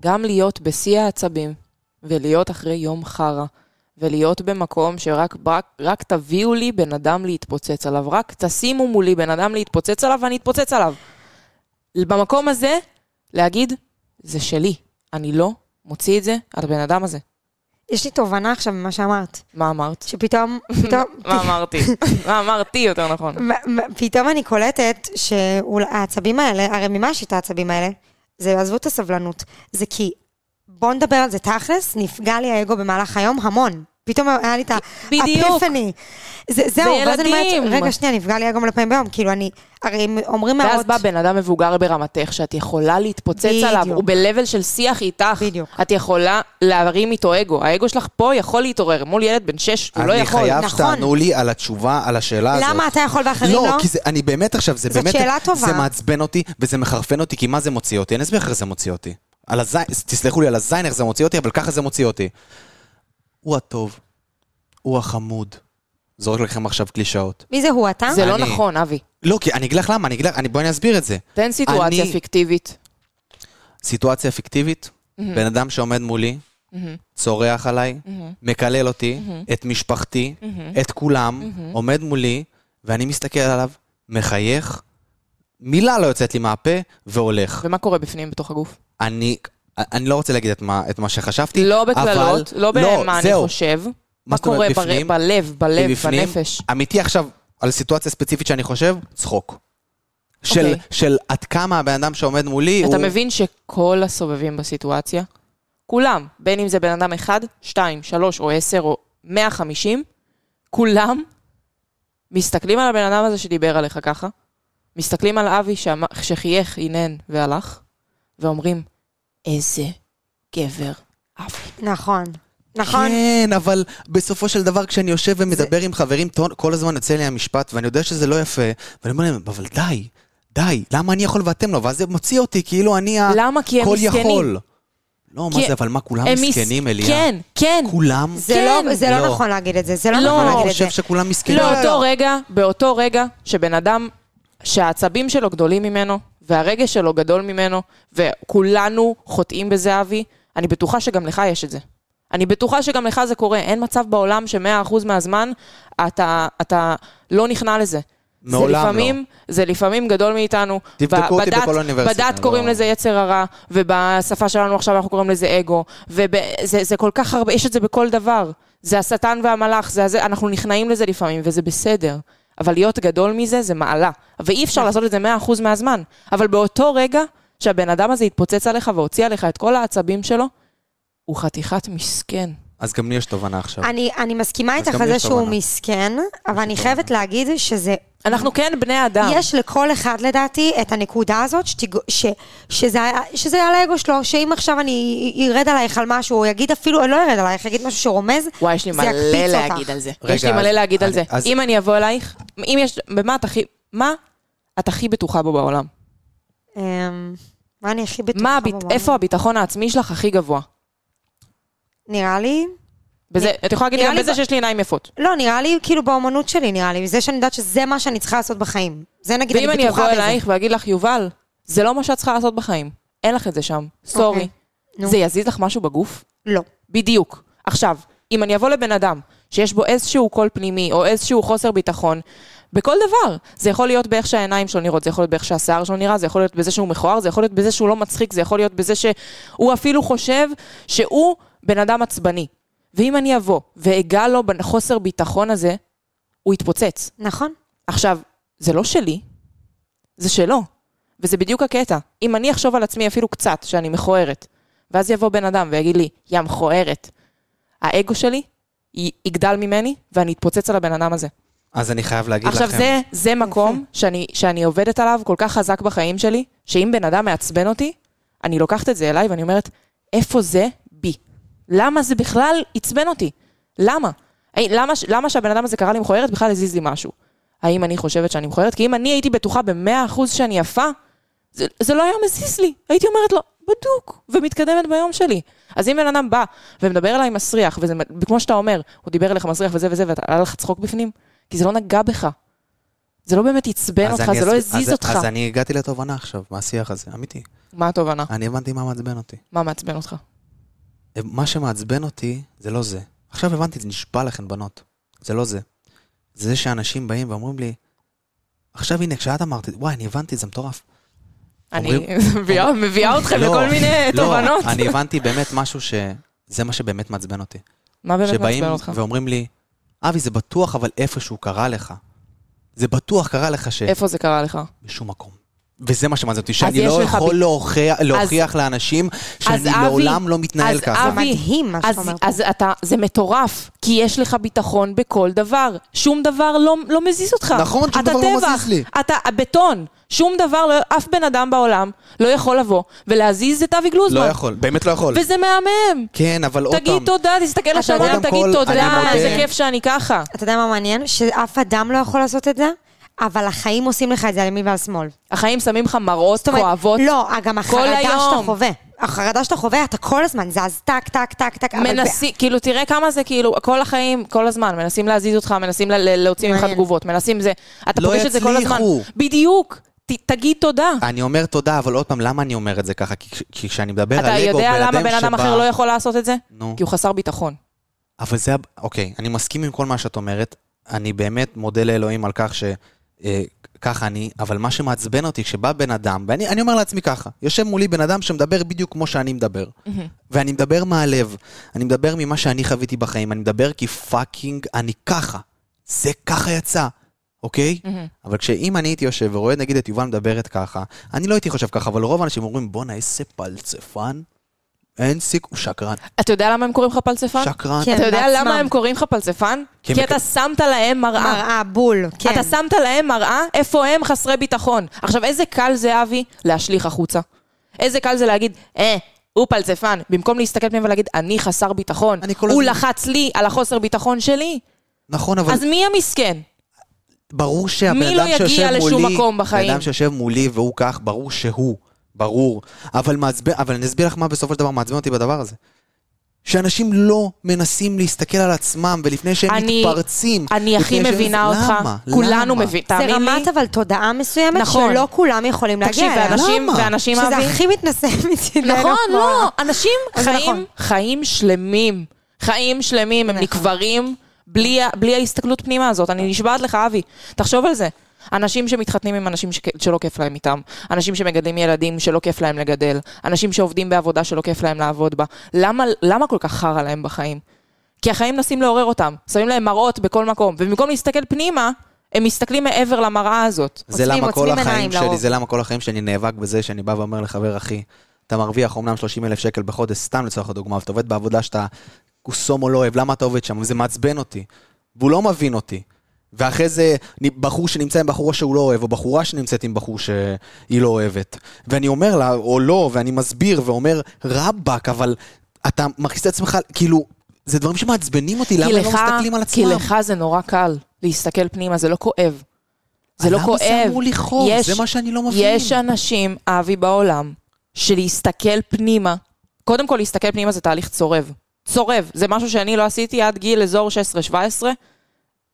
גם להיות בשיא העצבים, ולהיות אחרי יום חרא, ולהיות במקום שרק רק, רק תביאו לי בן אדם להתפוצץ עליו, רק תשימו מולי בן אדם להתפוצץ עליו ואני אתפוצץ עליו. במקום הזה, להגיד, זה שלי, אני לא מוציא את זה על הבן אדם הזה. יש לי תובנה עכשיו ממה שאמרת, מה אמרת? שפתאום, *laughs* פתאום, מה אמרתי? מה אמרתי יותר נכון? *laughs* פתאום אני קולטת שהעצבים האלה, הרי ממה יש את העצבים האלה? זה, עזבו את הסבלנות, זה כי, בואו נדבר על זה תכלס, נפגע לי האגו במהלך היום המון, פתאום היה לי את. האפיפני. זה- זהו, ואז אני. אומרת, רגע, שנייה, נפגע לי אגו מלא פעמים ביום. כאילו, אני, הרי הם אומרים ואז מאות, בא בן אדם מבוגר ברמתך, שאת יכולה להתפוצץ בדיוק. עליו, הוא ב-level של שיח איתך. בדיוק. את יכולה להרים איתו אגו. האגו שלך פה יכול להתעורר. מול ילד בן שש, הוא לא אני יכול. חייב נכון. שתענו לי על התשובה, על השאלה הזאת. למה אתה יכול ואחרים לא? לא, כי זה, אני באמת עכשיו, זה זאת באמת, שאלה טובה. זה מעצבן אותי וזה מחרפן אותי, כי מה זה מוציא אותי? אני אסביר לך איך זה מוציא אותי. על הזין, תסלחו לי על הזין איך זה מוציא אותי, אבל ככה זה מוציא אותי. הוא הטוב, הוא החמוד. זורק לכם עכשיו קלישאות. מי זה הוא, אתה? זה לא אני- נכון, אבי. לא, כי אני אגיד לך למה, אני אגיד לך, אני- בואי אני אסביר את זה. תן סיטואציה אני- פיקטיבית. סיטואציה פיקטיבית, בן אדם שעומד מולי, צורח עליי, מקלל אותי, את משפחתי, את כולם, עומד מולי, ואני מסתכל עליו, מחייך, מילה לא יוצאת לי מהפה, והולך. ומה קורה בפנים בתוך הגוף? אני, אני לא רוצה להגיד את מה, את מה שחשבתי, לא אבל- בקללות, לא במה אני זהו. חושב. מה קורה בר- בפנים? בלב, בלב, מבפנים, בנפש. אמיתי עכשיו, על סיטואציה ספציפית שאני חושב, צחוק. של, אוקיי. של עד כמה הבן אדם שעומד מולי, אתה הוא... מבין שכל הסובבים בסיטואציה, כולם, בין אם זה בן אדם אחד, שתיים, שלוש או עשר או מאה חמישים, כולם מסתכלים על הבן אדם הזה שדיבר עליך ככה, מסתכלים על אבי שחייך, הנהן והלך, ואומרים, איזה גבר אבי. נכון. נכון. כן, אבל בסופו של דבר כשאני יושב ומדבר עם חברים, כל הזמן יוצא לי המשפט, ואני יודע שזה לא יפה, ואני אומר להם, אבל די, די, למה אני יכול ואתם לא? ואז זה מוציא אותי, כאילו אני למה? כי הם הכל מסכנים. יכול. לא, מה זה, אבל מה, כולם הם מס- מסכנים, אליה? כן, כן. כולם? זה כן. לא- זה לא לא. נכון להגיד את זה, זה לא לא. נכון אני להגיד את חושב זה. שכולם מסכנים. לא, לא, באותו לא. רגע, באותו רגע שבן אדם, שהעצבים שלו גדולים ממנו, והרגש שלו גדול ממנו, וכולנו חוטאים בזה, אבי, אני בטוחה שגם לך יש את זה. אני בטוחה שגם לך זה קורה. אין מצב בעולם ש-100% מהזמן אתה, אתה לא נכנע לזה. מעולם זה לפעמים, זה לפעמים גדול מאיתנו. תבדקו אותי בכל אוניברסיטה, בדת קוראים לא- לזה יצר הרע, ובשפה שלנו עכשיו אנחנו קוראים לזה אגו. וזה זה כל כך הרבה, יש את זה בכל דבר. זה השטן והמלאך, זה הזה, אנחנו נכנעים לזה לפעמים, וזה בסדר. אבל להיות גדול מזה זה מעלה. ואי אפשר לעשות את זה 100% מהזמן. אבל באותו רגע שהבן אדם הזה התפוצץ עליך והוציא עליך את כל העצבים שלו, הוא חתיכת מסכן. אז גם לי יש תובנה עכשיו. אני, אני מסכימה איתך על זה שהוא תובנה. מסכן, אבל אני חייבת להגיד שזה... אנחנו כן בני אדם. יש לכל אחד לדעתי את הנקודה הזאת שתיג... ש... שזה, היה- שזה על האגו שלו, שאם עכשיו אני ירד עלייך על משהו, או יגיד אפילו, לא ירד עלייך, יגיד משהו שרומז, וואי, יש לי מלא להגיד. על זה. רגע, יש לי מלא אז- להגיד על אני- זה. אז- אם אני אבוא אלייך, אם יש, במה את הכי, מה את הכי בטוחה בו בעולם? אמ, מה אני הכי בטוחה מה, בו בעולם? איפה הביטחון העצמי שלך הכי גבוה? נראה לי... בזה, נראה- את יכולה להגיד גם לי בזה ב- שיש לי עיניים יפות. לא, נראה לי כאילו באומנות שלי, נראה לי. זה שאני יודעת שזה מה שאני צריכה לעשות בחיים. זה נגיד, ואם אני אני בטוחה אבוא בזה. אלייך ואגיד לך, יובל, זה לא מה שאת צריכה לעשות בחיים. אין לך את זה שם. סורי. אוקיי. נו. זה יזיז לך משהו בגוף? לא. בדיוק. עכשיו, אם אני אבוא לבן אדם שיש בו איזשהו קול פנימי או איזשהו חוסר ביטחון, בכל דבר. זה יכול להיות באיך שהעיניים שלו נראות, זה יכול להיות באיך שהשיער שלו נראה, זה יכול להיות בזה שהוא מכוער, זה יכול להיות בזה שהוא לא מצחיק, זה יכול להיות בזה שהוא אפילו חושב שהוא בן אדם עצבני. ואם אני אבוא ואגע לו בחוסר ביטחון הזה, הוא יתפוצץ. נכון? עכשיו, זה לא שלי, זה שלו. וזה בדיוק הקטע. אם אני אחשוב על עצמי אפילו קצת, שאני מכוערת, ואז יבוא בן אדם ויגיד לי, יא מכוערת, האגו שלי יגדל ממני, ואני אתפוצץ על הבן אדם הזה. אז אני חייב להגיד עכשיו, לכם... זה, זה מקום שאני, שאני עובדת עליו כל כך חזק בחיים שלי, שאם בן אדם מעצבן אותי, אני לוקחת את זה אליי ואני אומרת, איפה זה? למה זה בכלל עצבן אותי? למה? הי- למה, למה שהבן אדם הזה קרא לי מכוערת בכלל הזיז לי משהו? האם אני חושבת שאני מכוערת? כי אם אני הייתי בטוחה במאה אחוז שאני יפה, זה, זה לא היה מזיז לי. הייתי אומרת לו, בדוק, ומתקדמת ביום שלי. אז אם בן אדם בא ומדבר אליי מסריח, וזה כמו שאתה אומר, הוא דיבר אליך מסריח וזה וזה, והיה לך צחוק בפנים, כי זה לא נגע בך. זה לא באמת עצבן אותך, אני זה לא הזיז אז- אותך. אז אני הגעתי לתובנה עכשיו, מהשיח הזה, אמיתי. מה התובנה? אני הבנתי מה מעצבן אותי. מה מעצבן אותך? מה שמעצבן אותי, זה לא זה. עכשיו הבנתי, זה נשבע לכם, בנות. זה לא זה. זה זה שאנשים באים ואומרים לי, עכשיו הנה, כשאת אמרת, וואי, אני הבנתי, זה מטורף. אני *laughs* מביאה- מביאה אתכם לא, לכל מיני לא, תובנות. אני הבנתי באמת משהו ש... זה מה שבאמת מעצבן אותי. מה באמת שבאים מעצבן אותך? ואומרים לי, אבי, זה בטוח, אבל איפשהו קרה לך. זה בטוח קרה לך ש... איפה זה קרה לך? בשום מקום. וזה מה שמעניין אותי, שאני לא יכול ב- להוכיח, להוכיח לאנשים שאני אבי- לעולם לא מתנהל אז ככה. אבי- מדהים מה שאתה אז, אומר. אז אתה, זה מטורף, כי יש לך ביטחון בכל דבר. שום דבר לא, לא מזיז אותך. נכון, שום אתה דבר לא טבח, מזיז לי. אתה בטון. שום דבר, לא, אף בן אדם בעולם לא יכול לבוא ולהזיז את אבי גלוזמן. לא יכול, באמת לא יכול. וזה מהמם. כן, אבל עוד פעם, תגיד תודה, תסתכל אתה לשמיים, תגיד תודה, אני איזה כיף שאני ככה. אתה יודע מה מעניין? שאף אדם לא יכול לעשות את זה, אבל החיים עושים לך את זה על ימין ועל שמאל. החיים שמים לך מראות אומרת, כואבות. לא, גם החרדה היום. שאתה חווה. החרדה שאתה חווה, אתה כל הזמן זז טק, טק, טק, טק. אבל מנסים, כאילו, תראה כמה זה, כאילו, כל החיים, כל הזמן, מנסים להזיז אותך, מנסים ל- ל- להוציא ממך. תגובות, מנסים זה, אתה לא פוגש את זה כל הזמן. יצליחו. בדיוק, ת, תגיד תודה. אני אומר תודה, אבל עוד פעם, למה אני אומר את זה ככה? כי כי כשאני מדבר על אתה אגו, יודע למה בן אדם שבא- אחר לא יכול לעשות את זה? נו. כי הוא חסר ביטחון. אבל זה, אוקיי, אני מסכים עם כל מה שאת אומרת. אני באמת מודה לאלוהים על כך ש... אה, ככה אני, אבל מה שמעצבן אותי, כשבא בן אדם, ואני אני אומר לעצמי ככה, יושב מולי בן אדם שמדבר בדיוק כמו שאני מדבר. ואני מדבר מהלב, אני מדבר ממה שאני חוויתי בחיים, אני מדבר כי fucking אני ככה. זה ככה יצא, אוקיי? אבל כשאם אני הייתי יושב ורואה נגיד את יובל מדברת ככה, אני לא הייתי חושב ככה, אבל רוב האנשים אומרים, בואנה, איזה פלצפן. אין סיכוי, הוא שקרן. אתה יודע למה הם קוראים לך פלצפן? שקרן. כן. אתה יודע בעצמם. למה הם קוראים לך פלצפן? כי כי מק- אתה שמת להם מראה. מראה, בול, כן. אתה שמת להם מראה איפה הם חסרי ביטחון. עכשיו, איזה קל זה, אבי, להשליך החוצה. איזה קל זה להגיד, אה, הוא פלצפן, במקום להסתכל פנימה ולהגיד, אני חסר ביטחון. אני כל הוא הזמן- לחץ לי על החוסר ביטחון שלי. נכון, אבל... אז מי המסכן? ברור שהבן מי לא אדם יגיע שיושב לשום מולי, מקום בחיים? בן אדם שיושב מולי והוא כך, ברור שהוא, ברור. אבל מעצבן, אבל אני אסביר לך מה בסופו של דבר מעצבן אותי בדבר הזה. שאנשים לא מנסים להסתכל על עצמם, ולפני שהם אני- מתפרצים. אני הכי לפני שהם- מבינה אותך. למה? כולנו למה? מבינים, זה תאמין לי. רמת אבל תודעה מסוימת, נכון. שלא כולם יכולים תקשיב, להגיע אליה. ואנשים, למה? ואנשים, שזה אבי, הכי מתנשא *laughs* מצידנו. נכון, לא, אנשים חיים, נכון. חיים שלמים, חיים שלמים, הם נכון. נקברים בלי, בלי ההסתכלות פנימה הזאת. אני נשבעת לך, אבי, תחשוב על זה. אנשים שמתחתנים עם אנשים שלא כיף להם איתם, אנשים שמגדלים ילדים שלא כיף להם לגדל, אנשים שעובדים בעבודה שלא כיף להם לעבוד בה. למה, למה כל כך חרא להם בחיים? כי החיים מנסים לעורר אותם, שמים להם מראות בכל מקום, ובמקום להסתכל פנימה, הם מסתכלים מעבר למראה הזאת. זה עוצמים- למה כל החיים שלי, לרוב. זה למה כל החיים שלי נאבק בזה שאני בא ואומר לחבר אחי, אתה מרוויח אומנם 30 אלף שקל בחודש, סתם לצורך הדוגמה, ואתה עובד בעבודה שאתה קוסומו לא אוהב, למה אתה עובד שם? וזה מעצבן אותי. והוא לא מבין אותי. ואחרי זה בחור שנמצא עם בחורה שהוא לא אוהב, או בחורה שנמצאת עם בחור שהיא לא אוהבת. ואני אומר לה, או לא, ואני מסביר ואומר, רבאק, אבל אתה מכניס את עצמך, כאילו, זה דברים שמעצבנים אותי, למה כי לא לך- מסתכלים על כי עצמם? לך זה נורא קל להסתכל פנימה, זה לא כואב. זה לא למה כואב. זה אמור לכאוב? זה מה שאני לא מבין. יש אנשים, אבי, בעולם, שלהסתכל פנימה, קודם כל להסתכל פנימה זה תהליך צורב. צורב, זה משהו שאני לא עשיתי עד גיל אזור 16-17.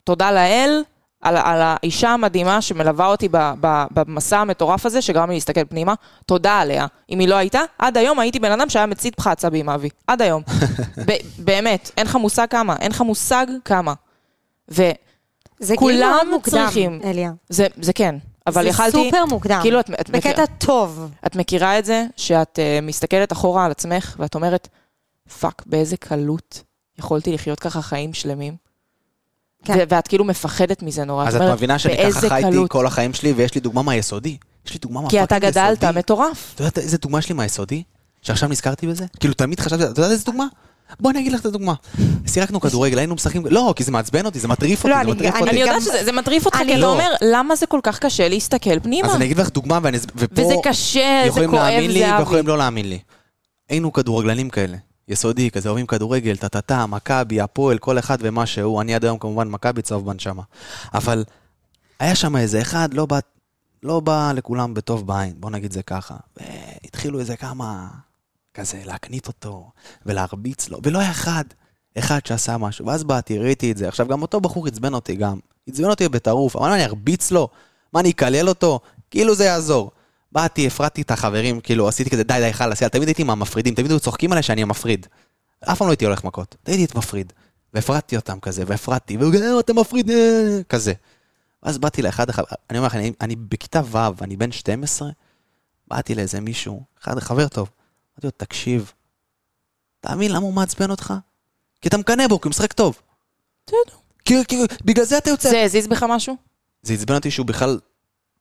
תודה לאל על, על האישה המדהימה שמלווה אותי ב, ב, במסע המטורף הזה, שגרם לי להסתכל פנימה. תודה עליה. אם היא לא הייתה, עד היום הייתי בן אדם שהיה מצית פחה עצבים, אבי. עד היום. *laughs* ב, באמת, אין לך מושג כמה. אין לך מושג כמה. וזה זה גיל כולם מאוד מוקדם, צריכים. אליה. זה כן. אבל זה יכלתי... סופר מוקדם. כאילו, את, את בקטע טוב. את מכירה את זה שאת uh, מסתכלת אחורה על עצמך ואת אומרת, fuck, באיזה קלות יכולתי לחיות ככה חיים שלמים? כן. ו- ואת כאילו מפחדת מזה נורא. אז את אומרת, מבינה שאני ככה חייתי קלות. כל החיים שלי, ויש לי דוגמה מהיסודי. יש לי דוגמה כי אתה מה fucking גדלת יסודי. מטורף. אתה יודע איזה דוגמה שלי מהיסודי? שעכשיו נזכרתי בזה? כאילו תמיד חשבתי, אתה יודע איזה דוגמה? בוא אני אגיד לך את הדוגמה. שיחקנו כדורגל, היינו משחקים, לא, כי זה מעצבן אותי, זה מטריף אותי, לא, זה אני- מטריף אני אותי. אני גם- יודעת שזה זה מטריף אותך, אני- כי אתה לא. אומר, למה זה כל כך קשה להסתכל פנימה? אז אני אגיד לך דוגמה, ואני- ופה וזה קשה, זה יכולים כואב, להאמין לי זה אבי. ויכולים לא להאמין לי. היינו כדורגלנים כאלה, יסודי, כזה אוהבים כדורגל, טה-טה-טה, מכבי, הפועל, כל אחד ומה שהוא. אני עד היום כמובן מכבי צהוב בנשמה. אבל היה שם איזה אחד, לא בא, לא בא לכולם בטוב בעין, בוא נגיד זה ככה. והתחילו איזה כמה, כזה, להקנית אותו, ולהרביץ לו, ולא היה אחד, אחד שעשה משהו. ואז באתי, ראיתי את זה. עכשיו, גם אותו בחור עצבן אותי גם. עצבן אותי בטירוף, אבל מה, אני ארביץ לו? מה, אני אקלל אותו? כאילו זה יעזור. באתי, הפרדתי את החברים, כאילו, עשיתי כזה, די, די, חלאס, יאללה, תמיד הייתי מהמפרידים, תמיד היו צוחקים עליי שאני המפריד. אף פעם לא הייתי הולך מכות, תמיד הייתי מפריד. והפרדתי אותם כזה, והפרדתי, והוא כזה, "אה, אתה מפריד, אה", כזה. ואז באתי לאחד החברים, אני אומר לך, אני, אני בכיתה ו', אני בן 12, באתי לאיזה מישהו, אחד חבר טוב, אמרתי לו, תקשיב, תאמין למה הוא מעצבן אותך? כי אתה מקנא בו, כי הוא משחק טוב. בסדר. כי, כי, בגלל זה אתה יוצא. זה הזיז בך משהו? זה עצבן אותי שהוא בכלל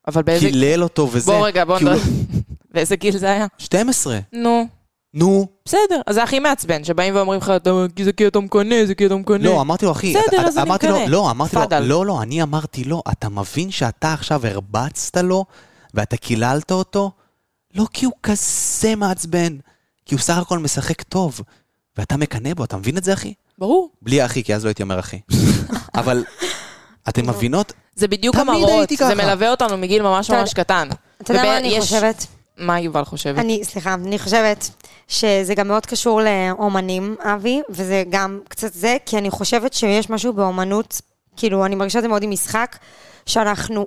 אבל באיזה... קילל אותו וזה. בוא רגע, בוא נדבר. *laughs* באיזה גיל זה היה? 12. נו, נו. בסדר. אז זה הכי מעצבן, שבאים ואומרים לך, "אתה- כי זה כי אתה מקנא, זה כי אתה מקנא. לא, אמרתי לו, אחי, בסדר, אז אני מקנא. לא, אמרתי לו. לא, לא, אני אמרתי לו, אתה מבין שאתה עכשיו הרבצת לו, ואתה קיללת אותו? לא כי הוא כזה מעצבן, כי הוא סך הכל משחק טוב, ואתה מקנא בו, אתה מבין את זה, אחי? ברור. בלי אחי, כי אז לא הייתי אומר אחי. *laughs* אבל אתם מבינות? זה בדיוק המראות, זה. מלווה אותנו מגיל ממש אתה ממש קטן. אתה יודע מה אני חושבת? מה יובל חושבת? אני, סליחה, אני חושבת שזה גם מאוד קשור לאומנים, אבי, וזה גם קצת זה, כי אני חושבת שיש משהו באומנות, כאילו, אני מרגישה את זה מאוד עם משחק, שאנחנו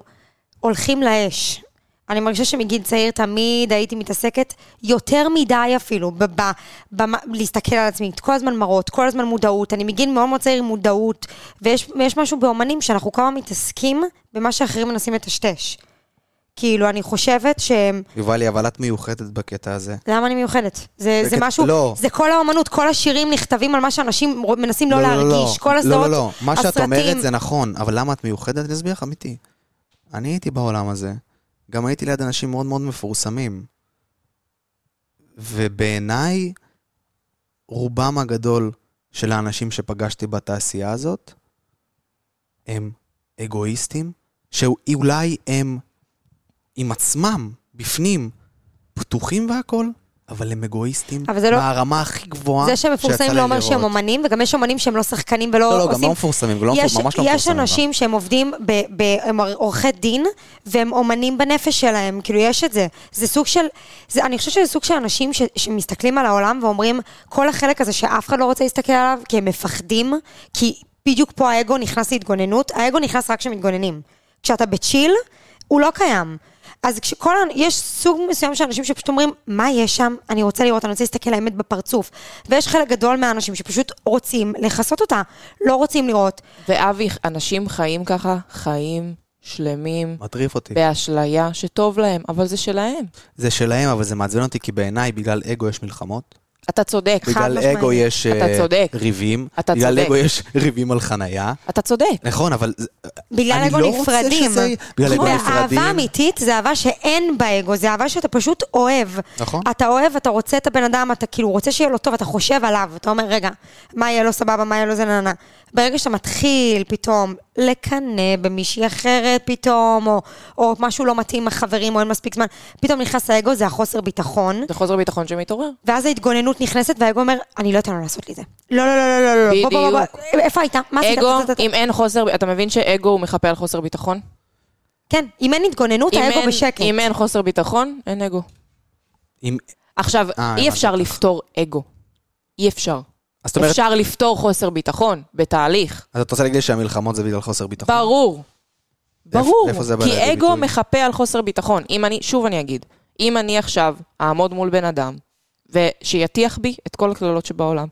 הולכים לאש. אני מרגישה שמגיל צעיר תמיד הייתי מתעסקת יותר מדי אפילו, ב- ב- ב- להסתכל על עצמי, כל הזמן מראות, כל הזמן מודעות. אני מגיל מאוד מאוד צעיר עם מודעות, ויש ויש משהו באומנים שאנחנו כל הזמן מתעסקים במה שאחרים מנסים לטשטש. כאילו, אני חושבת שהם... יובלי, אבל את מיוחדת בקטע הזה. למה אני מיוחדת? זה, זה בקט- משהו, לא. זה כל האומנות, כל השירים נכתבים על מה שאנשים מנסים לא, להרגיש, כל לא, הסדרות, לא, לא, מה שאת הסרטים. אומרת זה נכון, אבל למה את מיוחדת? אני אסביר לך, אמיתי. אני הייתי בעולם הזה, גם הייתי ליד אנשים מאוד מאוד מפורסמים. ובעיניי, רובם הגדול של האנשים שפגשתי בתעשייה הזאת, הם אגואיסטים, שאולי הם עם עצמם, בפנים, פתוחים והכול, אבל הם אגואיסטים אבל לא- מהרמה הכי גבוהה זה שהם מפורסמים לא אומר שהם. אומנים, וגם יש אומנים שהם לא שחקנים ולא לא, לא, גם עושים... לא מפורסמים, לא יש, מפור- ממש לא יש מפורסמים. אנשים שהם עובדים, ב, ב, הם עורכי דין, והם אומנים בנפש שלהם, כאילו יש את זה. זה סוג של, זה, אני חושבת שזה סוג של אנשים ש, שמסתכלים על העולם ואומרים, כל החלק הזה שאף אחד לא רוצה להסתכל עליו, כי הם מפחדים, כי בדיוק פה האגו נכנס להתגוננות, האגו נכנס רק כשמתגוננים. כשאתה בצ'יל, הוא לא קיים. אז כשכל, יש סוג מסוים של אנשים שפשוט אומרים, מה יש שם? אני רוצה לראות, אני רוצה להסתכל לאמת בפרצוף. ויש חלק גדול מהאנשים שפשוט רוצים לכסות אותה, לא רוצים לראות. ואבי, אנשים חיים ככה, חיים שלמים, מטריף אותי. באשליה שטוב להם, אבל זה שלהם. זה שלהם, אבל זה מעצבן אותי, כי בעיניי, בגלל אגו יש מלחמות. אתה צודק, בגלל משמעית. אגו יש אתה אה, צודק. ריבים. אתה בגלל צודק. אגו יש *laughs* ריבים על חניה. אתה צודק. נכון, אבל... בגלל אגו לא נפרדים. שזה- בגלל אגו נפרדים. ואהבה אמיתית זה אהבה שאין באגו, זה אהבה שאתה פשוט אוהב. נכון. אתה אוהב, אתה רוצה את הבן אדם, אתה כאילו רוצה שיהיה לו טוב, אתה חושב עליו, אתה אומר, רגע, מה יהיה לו סבבה, מה יהיה לו זה ננה. ברגע שאתה מתחיל פתאום לקנא במישהי אחרת פתאום, או, או משהו לא מתאים עם החברים, או אין מספיק זמן, פתאום נכנס האגו, זה החוסר ביטחון, זה חוסר ביטחון שמתעורר. ואז ההתגוננות נכנסת, והאגו אומר, אני לא אתן לו לעשות לי זה. לא, לא, לא, לא, לא, לא, בוא, בוא, בוא, בוא, איפה היית? מה עשית? אגו. אם אין חוסר, אתה מבין שאגו הוא מחפה על חוסר ביטחון? כן, אם אין התגוננות, אם האגו אין- בשקט. אם אין חוסר ביטחון, אין אגו. אם- עכשיו, אה, אי אפשר. לפתור אגו. אי אפשר. אז אומרת, אפשר לפתור חוסר ביטחון בתהליך. אז את רוצה להגיד שהמלחמות זה בגלל חוסר ביטחון? ברור. ברור. בא כי אגו ביטוי? מחפה על חוסר ביטחון. אם אני, שוב אני אגיד, אם אני עכשיו אעמוד מול בן אדם, ושיטיח בי את כל הקללות שבעולם,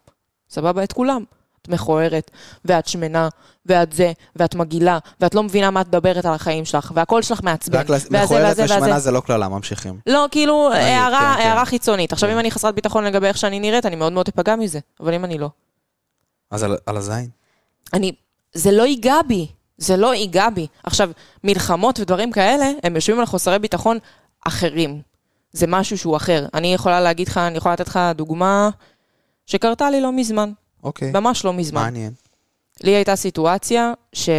סבבה? את כולם. מכוערת, ואת שמנה, ואת זה, ואת מגעילה, ואת לא מבינה מה את מדברת על החיים שלך, והקול שלך מעצבן. רק מכוערת ושמנה. זה לא קללה, ממשיכים. לא, כאילו, הערה, כן, כן. הערה חיצונית. עכשיו, כן. אם אני חסרת ביטחון לגבי איך שאני נראית, אני מאוד מאוד אפגע מזה. אבל אם אני לא. אז על- על הזין. אני, זה לא ייגע בי, זה לא ייגע בי. עכשיו, מלחמות ודברים כאלה, הם יושבים על חוסרי ביטחון אחרים. זה משהו שהוא אחר. אני יכולה להגיד לך, אני יכולה לתת לך דוגמה שקרתה לי לא מזמן, אוקיי. ממש לא מזמן. מעניין. לי הייתה סיטואציה שבן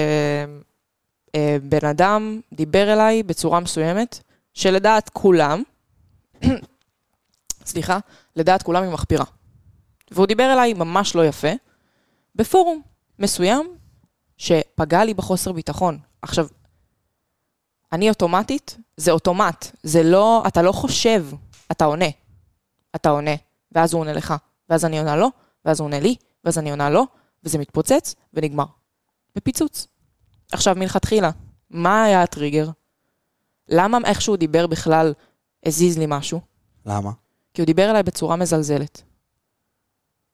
אדם דיבר אליי בצורה מסוימת, שלדעת כולם, *coughs* סליחה, לדעת כולם היא מחפירה. והוא דיבר אליי ממש לא יפה, בפורום מסוים, שפגע לי בחוסר ביטחון. עכשיו, אני אוטומטית, זה אוטומט, זה לא, אתה לא חושב, אתה עונה. אתה עונה, ואז הוא עונה לך, ואז אני עונה לו, ואז הוא עונה לי, ואז אני עונה לו, וזה מתפוצץ ונגמר. בפיצוץ. עכשיו, מלכתחילה, מה היה הטריגר? למה איך שהוא דיבר בכלל הזיז לי משהו? למה? כי הוא דיבר אליי בצורה מזלזלת.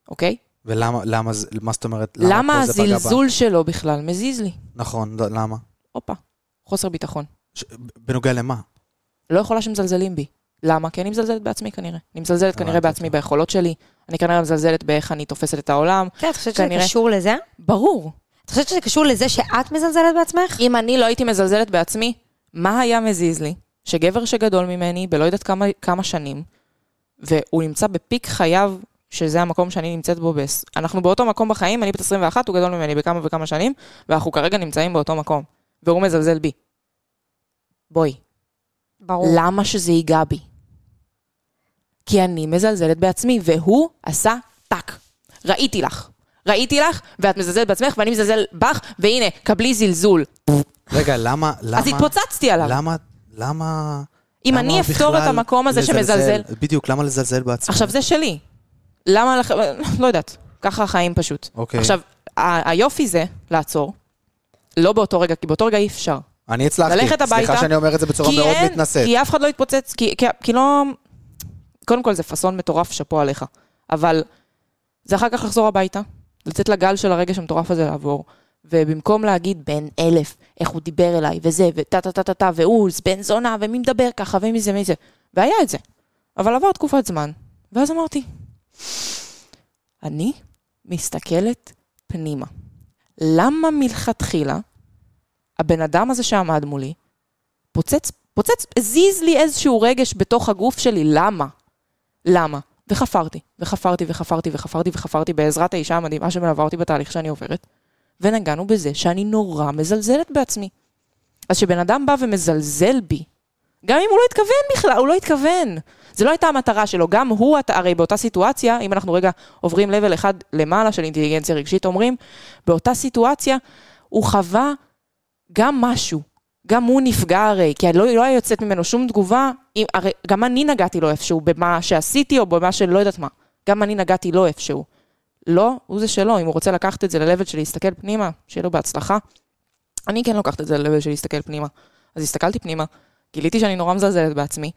אוקיי? ולמה, למה, מה זאת אומרת? למה פה זה פגע בה? הזלזול שלו בכלל מזיז לי? נכון, לא, למה? הופה, חוסר ביטחון. ש- בנוגע למה? לא יכולה שמזלזלים בי. למה? כי אני מזלזלת בעצמי כנראה. אני מזלזלת כנראה בעצמי, אותך. ביכולות שלי. אני כנראה מזלזלת באיך אני תופסת את העולם. כן, את חושבת שזה. קשור לזה? ברור. את חושבת שזה קשור לזה שאת מזלזלת בעצמך? אם אני לא הייתי מזלזלת בעצמי, מה היה מזיז לי שגבר שגדול ממני בלא יודעת כמה, כמה שנים, והוא נמצא בפיק חייו, שזה המקום שאני נמצאת בו, בס... אנחנו באותו מקום בחיים, אני בת 21, הוא גדול ממני בכמה וכמה שנים, ואנחנו כרגע נמצאים באותו מקום, והוא מזלזל בי. בואי, ברור. למה שזה ייגע בי? כי אני מזלזלת בעצמי, והוא עשה טאק. ראיתי לך. ראיתי לך, ואת מזלזלת בעצמך, ואני מזלזל בך, והנה, קבלי זלזול. רגע, למה, למה... אז התפוצצתי עליו. למה, למה... אם אני אפתור את המקום הזה לזלזל? שמזלזל... בדיוק, למה לזלזל בעצמך? עכשיו, זה שלי. למה לך... לא יודעת. ככה החיים פשוט. אוקיי. עכשיו, ה- היופי זה לעצור. לא באותו רגע, כי באותו רגע אי אפשר. אני הצלחתי. ללכת הביתה. סליחה שאני אומר את זה בצורה מאוד אין- מתנשאת. כי אף אחד לא יתפוצץ, כי, כי, כי לא... קודם כל זה פאסון מטורף, שאפו עליך. אבל זה אחר כך לחזור הביתה, לצאת לגל של הרגש המטורף הזה לעבור. ובמקום להגיד בן אלף, איך הוא דיבר אליי, וזה, וטה טה טה טה טה, והוא בן זונה, ומי מדבר ככה, ומי זה, מי זה. והיה את זה. אבל עבר תקופת זמן, ואז אמרתי, אני מסתכלת פנימה. למה מלכתחילה הבן אדם הזה שעמד מולי, פוצץ, פוצץ, הזיז לי איזשהו רגש בתוך הגוף שלי, למה? למה? וחפרתי, וחפרתי, וחפרתי, וחפרתי, וחפרתי בעזרת האישה המדהימה שמלווה אותי בתהליך שאני עוברת, ונגענו בזה שאני נורא מזלזלת בעצמי. אז כשבן אדם בא ומזלזל בי, גם אם הוא לא התכוון בכלל, הוא לא התכוון. זה לא הייתה המטרה שלו, גם הוא, הרי באותה סיטואציה, אם אנחנו רגע עוברים לבל אחד למעלה של אינטליגנציה רגשית, אומרים, באותה סיטואציה הוא חווה גם משהו. גם הוא נפגע הרי, כי לא, לא היה יוצאת ממנו שום תגובה, אם, הרי גם אני נגעתי לו איפשהו, במה שעשיתי או במה שלא יודעת מה. גם אני נגעתי לו איפשהו. לא, הוא זה שלו, אם הוא רוצה לקחת את זה ל-level של להסתכל פנימה, שיהיה לו בהצלחה. אני כן לוקחת את זה ל-level של להסתכל פנימה. אז הסתכלתי פנימה, גיליתי שאני נורא מזלזלת בעצמי,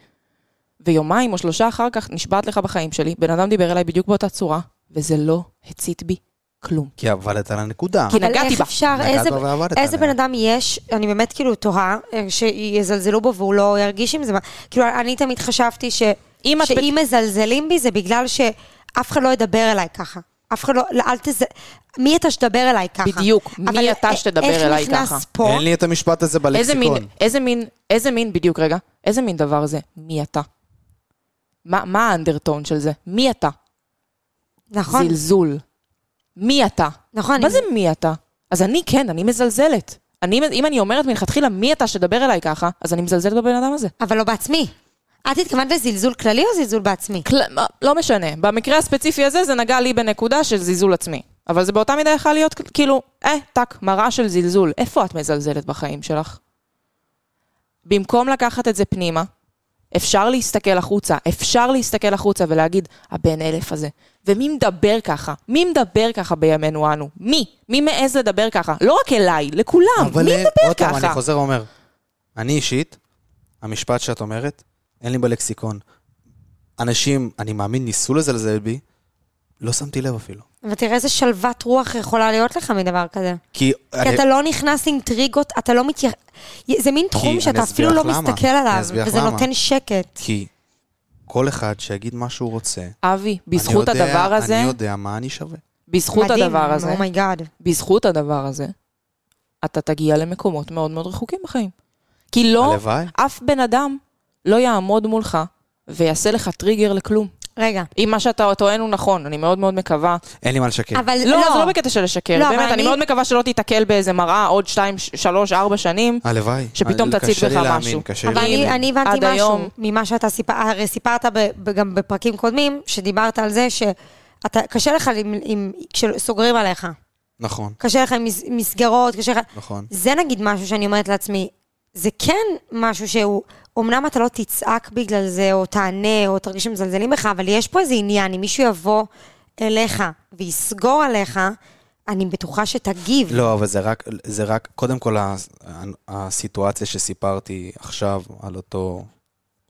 ויומיים או שלושה אחר כך נשבעת לך בחיים שלי, בן אדם דיבר אליי בדיוק באותה צורה, וזה לא הצית בי כלום. כי עבדת על הנקודה. כי אבל נגעתי איך בה. אפשר, נגעת איזה, בה ועבדת איזה עליה. בן אדם יש, אני באמת כאילו תוהה, אה, שיזלזלו בו והוא לא ירגיש עם זה, מה- כאילו אני תמיד חשבתי ש, אם את... שאם מזלזלים בי זה בגלל שאף אחד לא ידבר אליי ככה. אף אחד לא, לא, אל תז... מי אתה שתדבר אליי ככה? בדיוק, מי אתה א- שתדבר אליי איך ככה? נכנס פה? אין לי את המשפט הזה איזה מין, בלקסיקון. איזה מין, איזה מין, בדיוק רגע, איזה מין דבר זה? מי אתה? מה, מה האנדרטון של זה? מי אתה? נכון, זלזול. מי אתה? נכון. מה אם- זה מי אתה? אז אני כן, אני מזלזלת. אני, אם אני אומרת מלכתחילה מי אתה שתדבר אליי ככה, אז אני מזלזלת בבן אדם הזה. אבל לא בעצמי. את התכוונת לזלזול כללי או זלזול בעצמי? כל, מה- לא משנה, במקרה הספציפי הזה זה נגע לי בנקודה של זלזול עצמי. אבל זה באותה מידה יכול להיות כאילו, אה, טאק, מראה של זלזול. איפה את מזלזלת בחיים שלך? במקום לקחת את זה פנימה, אפשר להסתכל החוצה, אפשר להסתכל החוצה ולהגיד, הבן אלף הזה. ומי מדבר ככה? מי מדבר ככה בימינו אנו? מי? מי מעז לדבר ככה? לא רק אליי, לכולם. אבל מי אה, מדבר עוד ככה? אני חוזר ואומר, אני אישית, המשפט שאת אומרת, אין לי בלקסיקון. אנשים, אני מאמין, ניסו לזלזל בי, לא שמתי לב אפילו. ותראה איזה שלוות רוח יכולה להיות לך מדבר כזה. כי... כי אני- אתה לא נכנס עם טריגות, אתה לא מתייח... זה מין תחום שאתה אפילו לא למה. מסתכל עליו, וזה למה. נותן שקט. כי כל אחד שיגיד מה שהוא רוצה, אבי, בזכות יודע- הדבר הזה, אני יודע מה אני שווה. בזכות הדבר הזה, oh my God. בזכות הדבר הזה, אתה תגיע למקומות מאוד מאוד רחוקים בחיים. כי לא, הלוואי. אף בן אדם לא יעמוד מולך ויעשה לך טריגר לכלום. רגע, אם מה שאתה טוען הוא נכון, אני מאוד מאוד מקווה. אין לי מה לשקר. אבל לא, לא, זה לא בקטע של לשקר, לא, אבל באמת, אני אני- מאוד מקווה שלא תיתקל באיזה מראה עוד שתיים, ש- שלוש, ארבע שנים. הלוואי. שפתאום קשה תציג לי בך להאמין, משהו. קשה אבל לי אני, להאמין. אני הבנתי משהו היום- ממה שאתה סיפרת, הרי סיפרת ב, ב, גם בפרקים קודמים, שדיברת על זה שאתה, קשה לך עם, עם, כשסוגרים עליך. נכון, קשה לך עם מס, מסגרות, קשה לך... נכון. זה נגיד משהו שאני אומרת לעצמי, זה כן משהו שהוא, אמנם אתה לא תצעק בגלל זה, או תענה, או תרגיש שמזלזלים בך, אבל יש פה איזה עניין, אם מישהו יבוא אליך ויסגור עליך, אני בטוחה שתגיב. לא, אבל זה רק, זה רק, קודם כל הסיטואציה שסיפרתי עכשיו על אותו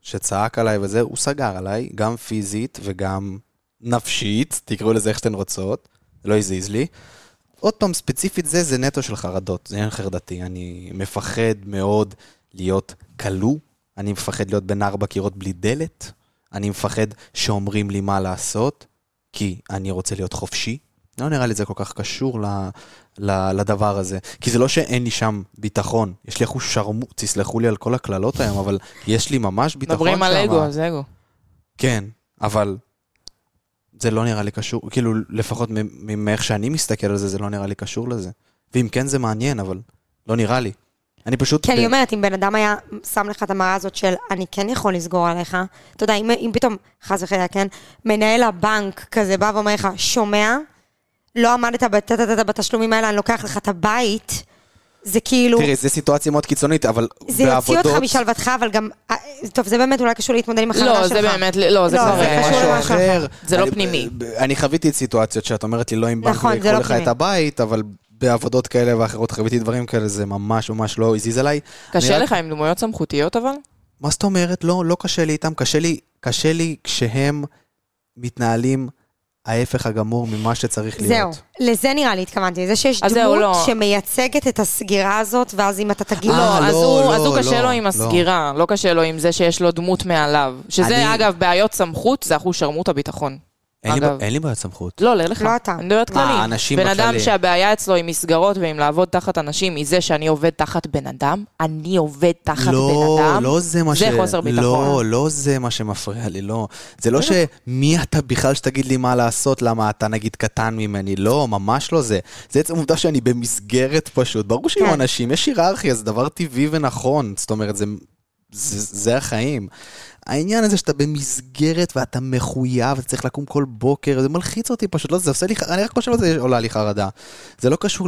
שצעק עליי וזה, הוא סגר עליי, גם פיזית וגם נפשית, תקראו לזה איך שאתן רוצות, לא הזיז לי. עוד פעם, ספציפית זה, זה נטו של חרדות, זה עניין חרדתי. אני מפחד מאוד להיות כלוא, אני מפחד להיות בין ארבע קירות בלי דלת, אני מפחד שאומרים לי מה לעשות, כי אני רוצה להיות חופשי, לא נראה לי זה כל כך קשור ל, ל, לדבר הזה. כי זה לא שאין לי שם ביטחון. יש לי אחוז שרמוט, תסלחו לי על כל הקללות היום, אבל יש לי ממש ביטחון שם. מדברים על אגו, אז אגו. כן, אבל זה לא נראה לי קשור, כאילו, לפחות מאיך שאני מסתכל על זה, זה לא נראה לי קשור לזה. ואם כן, זה מעניין, אבל לא נראה לי. אני פשוט... כי אני אומרת, אם בן אדם היה שם לך את המראה הזאת של אני כן יכול לסגור עליך, אתה יודע, אם, אם פתאום, חס וחלילה, כן, מנהל הבנק כזה בא ואומר לך, שומע, לא עמדת בת- בת- בת- בתשלומים האלה, אני לוקח לך את הבית, זה כאילו, תראי, זו סיטואציה מאוד קיצונית, אבל זה יוציא אותך בעבודות... משלוותך, אבל גם, אה, טוב, זה באמת אולי קשור להתמודד עם החרדה לא, שלך. זה באמת, לא, זה לא, כבר... זה קשור משהו למשהו אחר. זה לא פנימי. אני חוויתי סיטואציות שאת אומרת לי לא עם בנק נכון, זה ויקחו לא לך פנימי. את הבית, אבל בעבודות כאלה ואחרות חוויתי דברים כאלה, זה ממש ממש לא הזיז עליי. קשה אני רק- לך עם דמויות סמכותיות אבל? מה זאת אומרת? לא, לא קשה לי איתם, קשה לי, קשה לי כשהם מתנהלים ההפך הגמור ממה שצריך זהו, להיות. לזה נראה לי התכוונתי, זה שיש זהו, דמות לא. שמייצגת את הסגירה הזאת, ואז אם אתה תגיד... אה, לא, אז לא, הוא, לא, אז הוא קשה לא, לו עם לא. הסגירה, לא קשה לו עם זה שיש לו דמות מעליו. שזה, אני- אגב, בעיות סמכות, זה אחוז שרמוט הביטחון. אין לי, אגב. אין לי בעיית סמכות. לא, לך. לא אתה. אני מדברת מה, כללי. אנשים בן אדם בכללי. שהבעיה אצלו עם מסגרות ועם לעבוד תחת אנשים, מזה שאני עובד תחת בן אדם, אני עובד תחת לא, בן אדם. לא זה מה ש... זה חוסר ביטחון. לא, לא זה מה שמפריע לי, לא. זה לא שמי אתה בכלל שתגיד לי מה לעשות, למה אתה נגיד קטן ממני, לא, ממש לא זה. זה עצם העובדה שאני במסגרת פשוט. ברור שיהיו כן. אנשים, יש היררכיה, זה דבר טבעי ונכון. זאת אומרת, זה, זה, זה החיים. העניין הזה שאתה במסגרת ואתה מחויב, אתה צריך לקום כל בוקר, זה מלחיץ אותי פשוט, לא, זה עושה לי, אני רק חושב על זה, עולה לי חרדה. זה לא קשור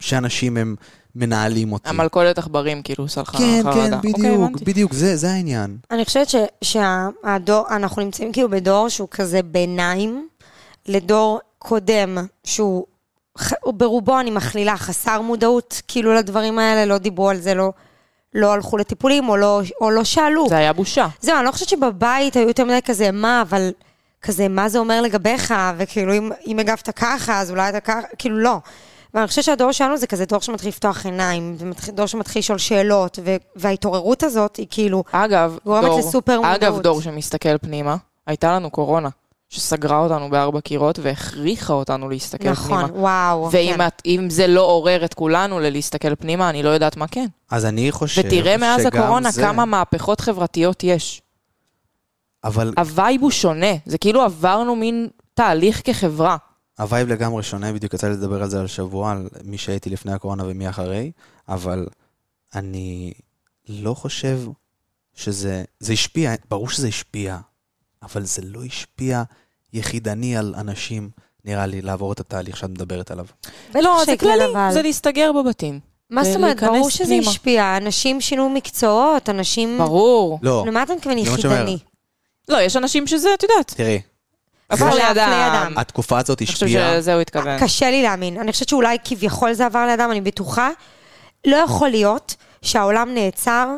שאנשים הם מנהלים אותי. המלכודת עכברים, כאילו, עושה לך כן, חרדה. כן, אוקיי, בדיוק, הבנתי. בדיוק, זה, זה העניין. אני חושבת ש- שהדור, אנחנו נמצאים כאילו בדור שהוא כזה ביניים, לדור קודם, שהוא ברובו, אני מכלילה, חסר מודעות כאילו לדברים האלה, לא דיברו על זה, לא, לא הלכו לטיפולים או לא, או לא שאלו. זה היה בושה. זהו, אני לא חושבת שבבית היו יותר מדי כזה, מה, אבל כזה, מה זה אומר לגביך, וכאילו, אם, אם הגבת ככה, אז אולי אתה ככה, כאילו, לא. ואני חושבת שהדור שלנו זה כזה דור שמתחיל לפתוח עיניים, דור שמתחיל לשאול שאלות, ו- וההתעוררות הזאת היא כאילו, אגב, גורמת דור, לסופר אגב, מודעות. דור שמסתכל פנימה, הייתה לנו קורונה, שסגרה אותנו בארבע קירות והכריחה אותנו להסתכל נכון, פנימה. וואו. ואם כן. את- אם זה לא עורר את כולנו ללהסתכל פנימה, אני לא יודעת מה כן. אז אני חושב ותראה מאז שגם הקורונה זה... כמה מהפכות חברתיות יש. אבל הווייב הוא שונה, זה כאילו עברנו מין תהליך כחברה. הווייב לגמרי שונה, בדיוק יצא לי לדבר על זה על שבוע, על מי שהייתי לפני הקורונה ומי אחרי, אבל אני לא חושב שזה... זה השפיע, ברור שזה השפיע, אבל זה לא השפיע יחידני על אנשים, נראה לי, לעבור את התהליך שאת מדברת עליו. לא, זה כללי, אבל- זה להסתגר בבתים. מה זאת אומרת? ברור שזה פנימה. השפיע. אנשים שינו מקצועות, אנשים... ברור. לא, למה אתה מתכוון. יחידני? לא, יש אנשים שזה, את יודעת, תראי, עבר לידם. התקופה הזאת אני חושב השפיעה... שזה הוא התכוון. קשה לי להאמין. אני חושבת שאולי כביכול זה עבר לידם, אני בטוחה. לא יכול להיות שהעולם נעצר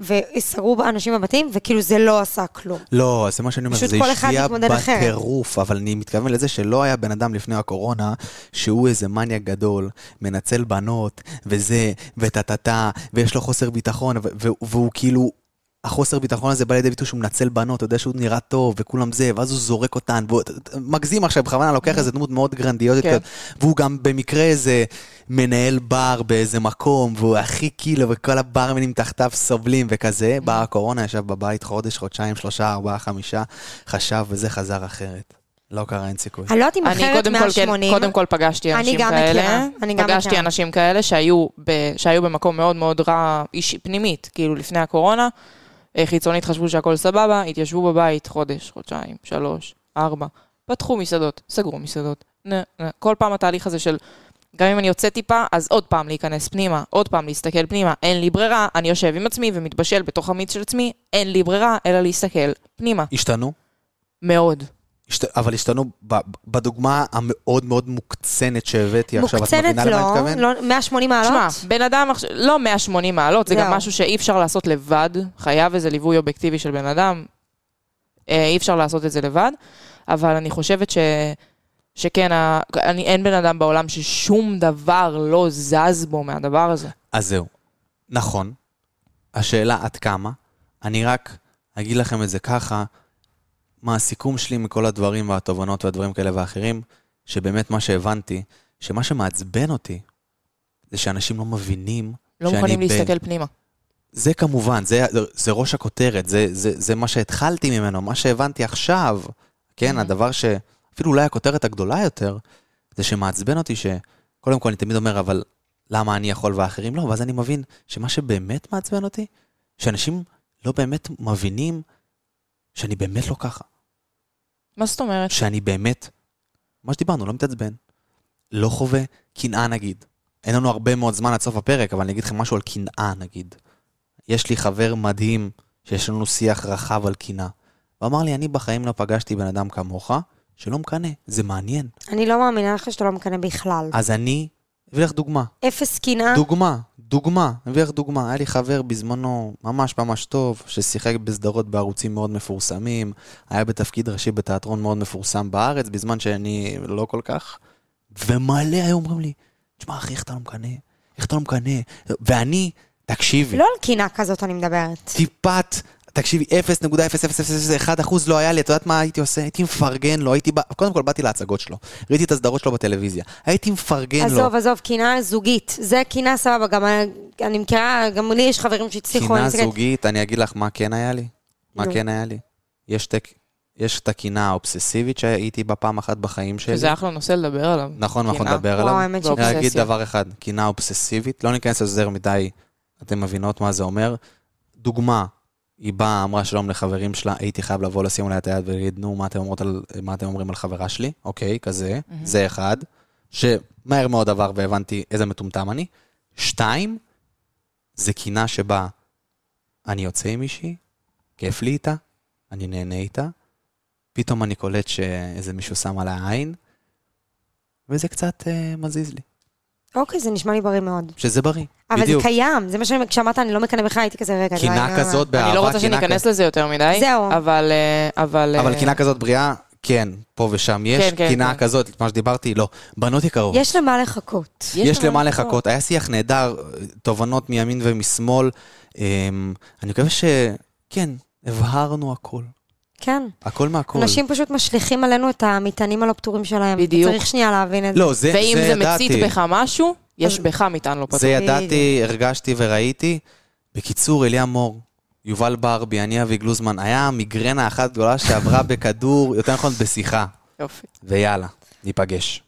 וסגרו אנשים בבתים, וכאילו זה לא עשה כלום. לא, זה מה שאני אומר, זה השפיע אחרת. בטירוף, אבל אני מתכוון לזה שלא היה בן אדם לפני הקורונה, שהוא איזה מניאק גדול, מנצל בנות, וזה, וטה-טה-טה, ויש לו חוסר ביטחון, והוא כאילו... החוסר ביטחון הזה בא לידי ביטוי שהוא מנצל בנות, אתה יודע שהוא נראה טוב, וכולם זה, ואז הוא זורק אותן, והוא מגזים עכשיו, בכוונה לוקח איזה דמות מאוד גרנדיוזית, כן. והוא גם במקרה איזה מנהל בר באיזה מקום, והוא הכי כאילו, וכל הברמנים תחתיו סובלים וכזה, באה הקורונה, ישב בבית חודש, חודשיים, שלושה, ארבעה, חמישה, חשב וזה חזר אחרת. לא קרה, אין סיכוי. אני לא יודעת אם אני אחרת קודם כל, כן, 180. קודם כל פגשתי אני אנשים גם כאלה. מכירה, אני גם פגשתי מכירה. אנשים כאלה שהיו, ב, שהיו במקום מאוד מאוד רע, איש, פנימית, כאילו לפני הקורונה. חיצונית חשבו שהכל סבבה, התיישבו בבית חודש, חודשיים, שלוש, ארבע. פתחו מסעדות, סגרו מסעדות. נ, נ. כל פעם התהליך הזה של, גם אם אני יוצא טיפה, אז עוד פעם להיכנס פנימה, עוד פעם להסתכל פנימה. אין לי ברירה, אני יושב עם עצמי ומתבשל בתוך המיץ של עצמי, אין לי ברירה אלא להסתכל פנימה. השתנו? מאוד. אבל השתנו. בדוגמה המאוד מאוד מוקצנת שהבאתי עכשיו, את מוקצנת מבינה למה אני לא, מתכוון? לא, 180 מעלות? שמע, בן אדם, לא 180 מעלות, זה גם זהו. משהו שאי אפשר לעשות לבד, חייב איזה ליווי אובייקטיבי של בן אדם, אה, אי אפשר לעשות את זה לבד, אבל אני חושבת ש... שכן, ה... אני, אין בן אדם בעולם ששום דבר לא זז בו מהדבר הזה. אז זהו. נכון. השאלה עד כמה. אני רק אגיד לכם את זה ככה, מה הסיכום שלי מכל הדברים והתובנות והדברים כאלה ואחרים, שבאמת מה שהבנתי, שמה שמעצבן אותי, זה שאנשים לא מבינים לא שאני מוכנים ב- להסתכל פנימה. זה כמובן, זה, זה ראש הכותרת, זה, זה, זה מה שהתחלתי ממנו, מה שהבנתי עכשיו, כן, Mhm. הדבר שאפילו אולי הכותרת הגדולה יותר, זה שמעצבן אותי שקודם כל אני תמיד אומר, אבל למה אני יכול ואחרים לא? ואז אני מבין שמה שבאמת מעצבן אותי, שאנשים לא באמת מבינים שאני באמת לא ככה. מה זאת אומרת? שאני באמת, מה שדיברנו, לא מתעצבן. לא חווה קנאה נגיד. אין לנו הרבה מאוד זמן עד סוף הפרק, אבל אני אגיד לכם משהו על קנאה נגיד. יש לי חבר מדהים שיש לנו שיח רחב על קנאה. הוא אמר לי, אני בחיים לא פגשתי בן אדם כמוך, שלא מקנא, זה מעניין. אני לא מאמינה לך שאתה לא מקנא בכלל. אז אני, אביא לך דוגמה. אפס קנאה. דוגמה, דוגמה, אני אביא לך דוגמה. היה לי חבר בזמנו ממש ממש טוב, ששיחק בסדרות בערוצים מאוד מפורסמים, היה בתפקיד ראשי בתיאטרון מאוד מפורסם בארץ, בזמן שאני לא כל כך, ומלא היו אומרים לי, תשמע אחי, איך אתה לא מקנא? איך אתה לא מקנא? ואני, תקשיבי, לא על קנאה כזאת אני מדברת. טיפת, תקשיבי, 0.0001 אחוז לא היה לי, את יודעת מה הייתי עושה? הייתי מפרגן לו, הייתי בא, קודם כל באתי להצגות שלו, ראיתי את הסדרות שלו בטלוויזיה, הייתי מפרגן לו. עזוב, עזוב, קנאה זוגית. זה קנאה סבבה, גם אני- מכירה, גם לי יש חברים שהצליחו... קינה זוגית, אני אגיד לך מה כן היה לי. מה נו. כן היה לי? יש את- יש את הקינה האובססיבית שהייתי בה פעם אחת בחיים שלי. שזה אחלה נושא לדבר עליו. נכון, אנחנו. נדבר עליו. אני אגיד דבר אחד, קינה אובססיבית, לא ניכנס לזה יותר מדי, אתם מבינות מה זה אומר. דוגמה, היא באה, אמרה שלום לחברים שלה, הייתי חייב לבוא לשים עליה את היד ולהגיד, נו, מה אתם, על, מה אתם אומרים על חברה שלי? אוקיי, כזה, זה אחד, שמהר מאוד עבר והבנתי איזה מטומטם אני. שתיים, זה קינה שבה אני יוצא עם מישהי, כיף לי איתה, אני נהנה איתה, פתאום אני קולט שאיזה מישהו שם עליה עין, וזה קצת אה, מזיז לי. אוקיי, זה נשמע לי בריא מאוד. שזה בריא, אבל בדיוק. זה קיים, זה מה שאני, כשאמרת אני לא מקנא בך, הייתי כזה רגע. קינה די, כזאת אני לא באהבה, רוצה קינה שניכנס כזאת. לזה יותר מדי. זהו. אבל... אה, אבל... אבל אה, קינה כזאת בריאה, כן, פה ושם יש. כן, כן, קינה כן. כזאת, מה שדיברתי, לא. בנות יקרות, יש למה לחכות. יש למה לחכות. היה שיח נהדר, תובנות מימין ומשמאל. אמ, אני מקווה שכן, הבהרנו הכל. כן. הכל מהכל. אנשים פשוט משליכים עלינו את המטענים הלא פתורים שלהם. בדיוק. צריך שנייה להבין את זה. לא, זה, ואם זה זה ידעתי. מצית בך משהו, יש אז- בך מטען לא פתור. זה ידעתי, הרגשתי וראיתי. בקיצור, אליה מור, יובל ברבי, אני אבי גלוזמן, היה מיגרנה אחת גדולה שעברה בכדור, יותר נכון בשיחה. יופי. ויאללה, ניפגש.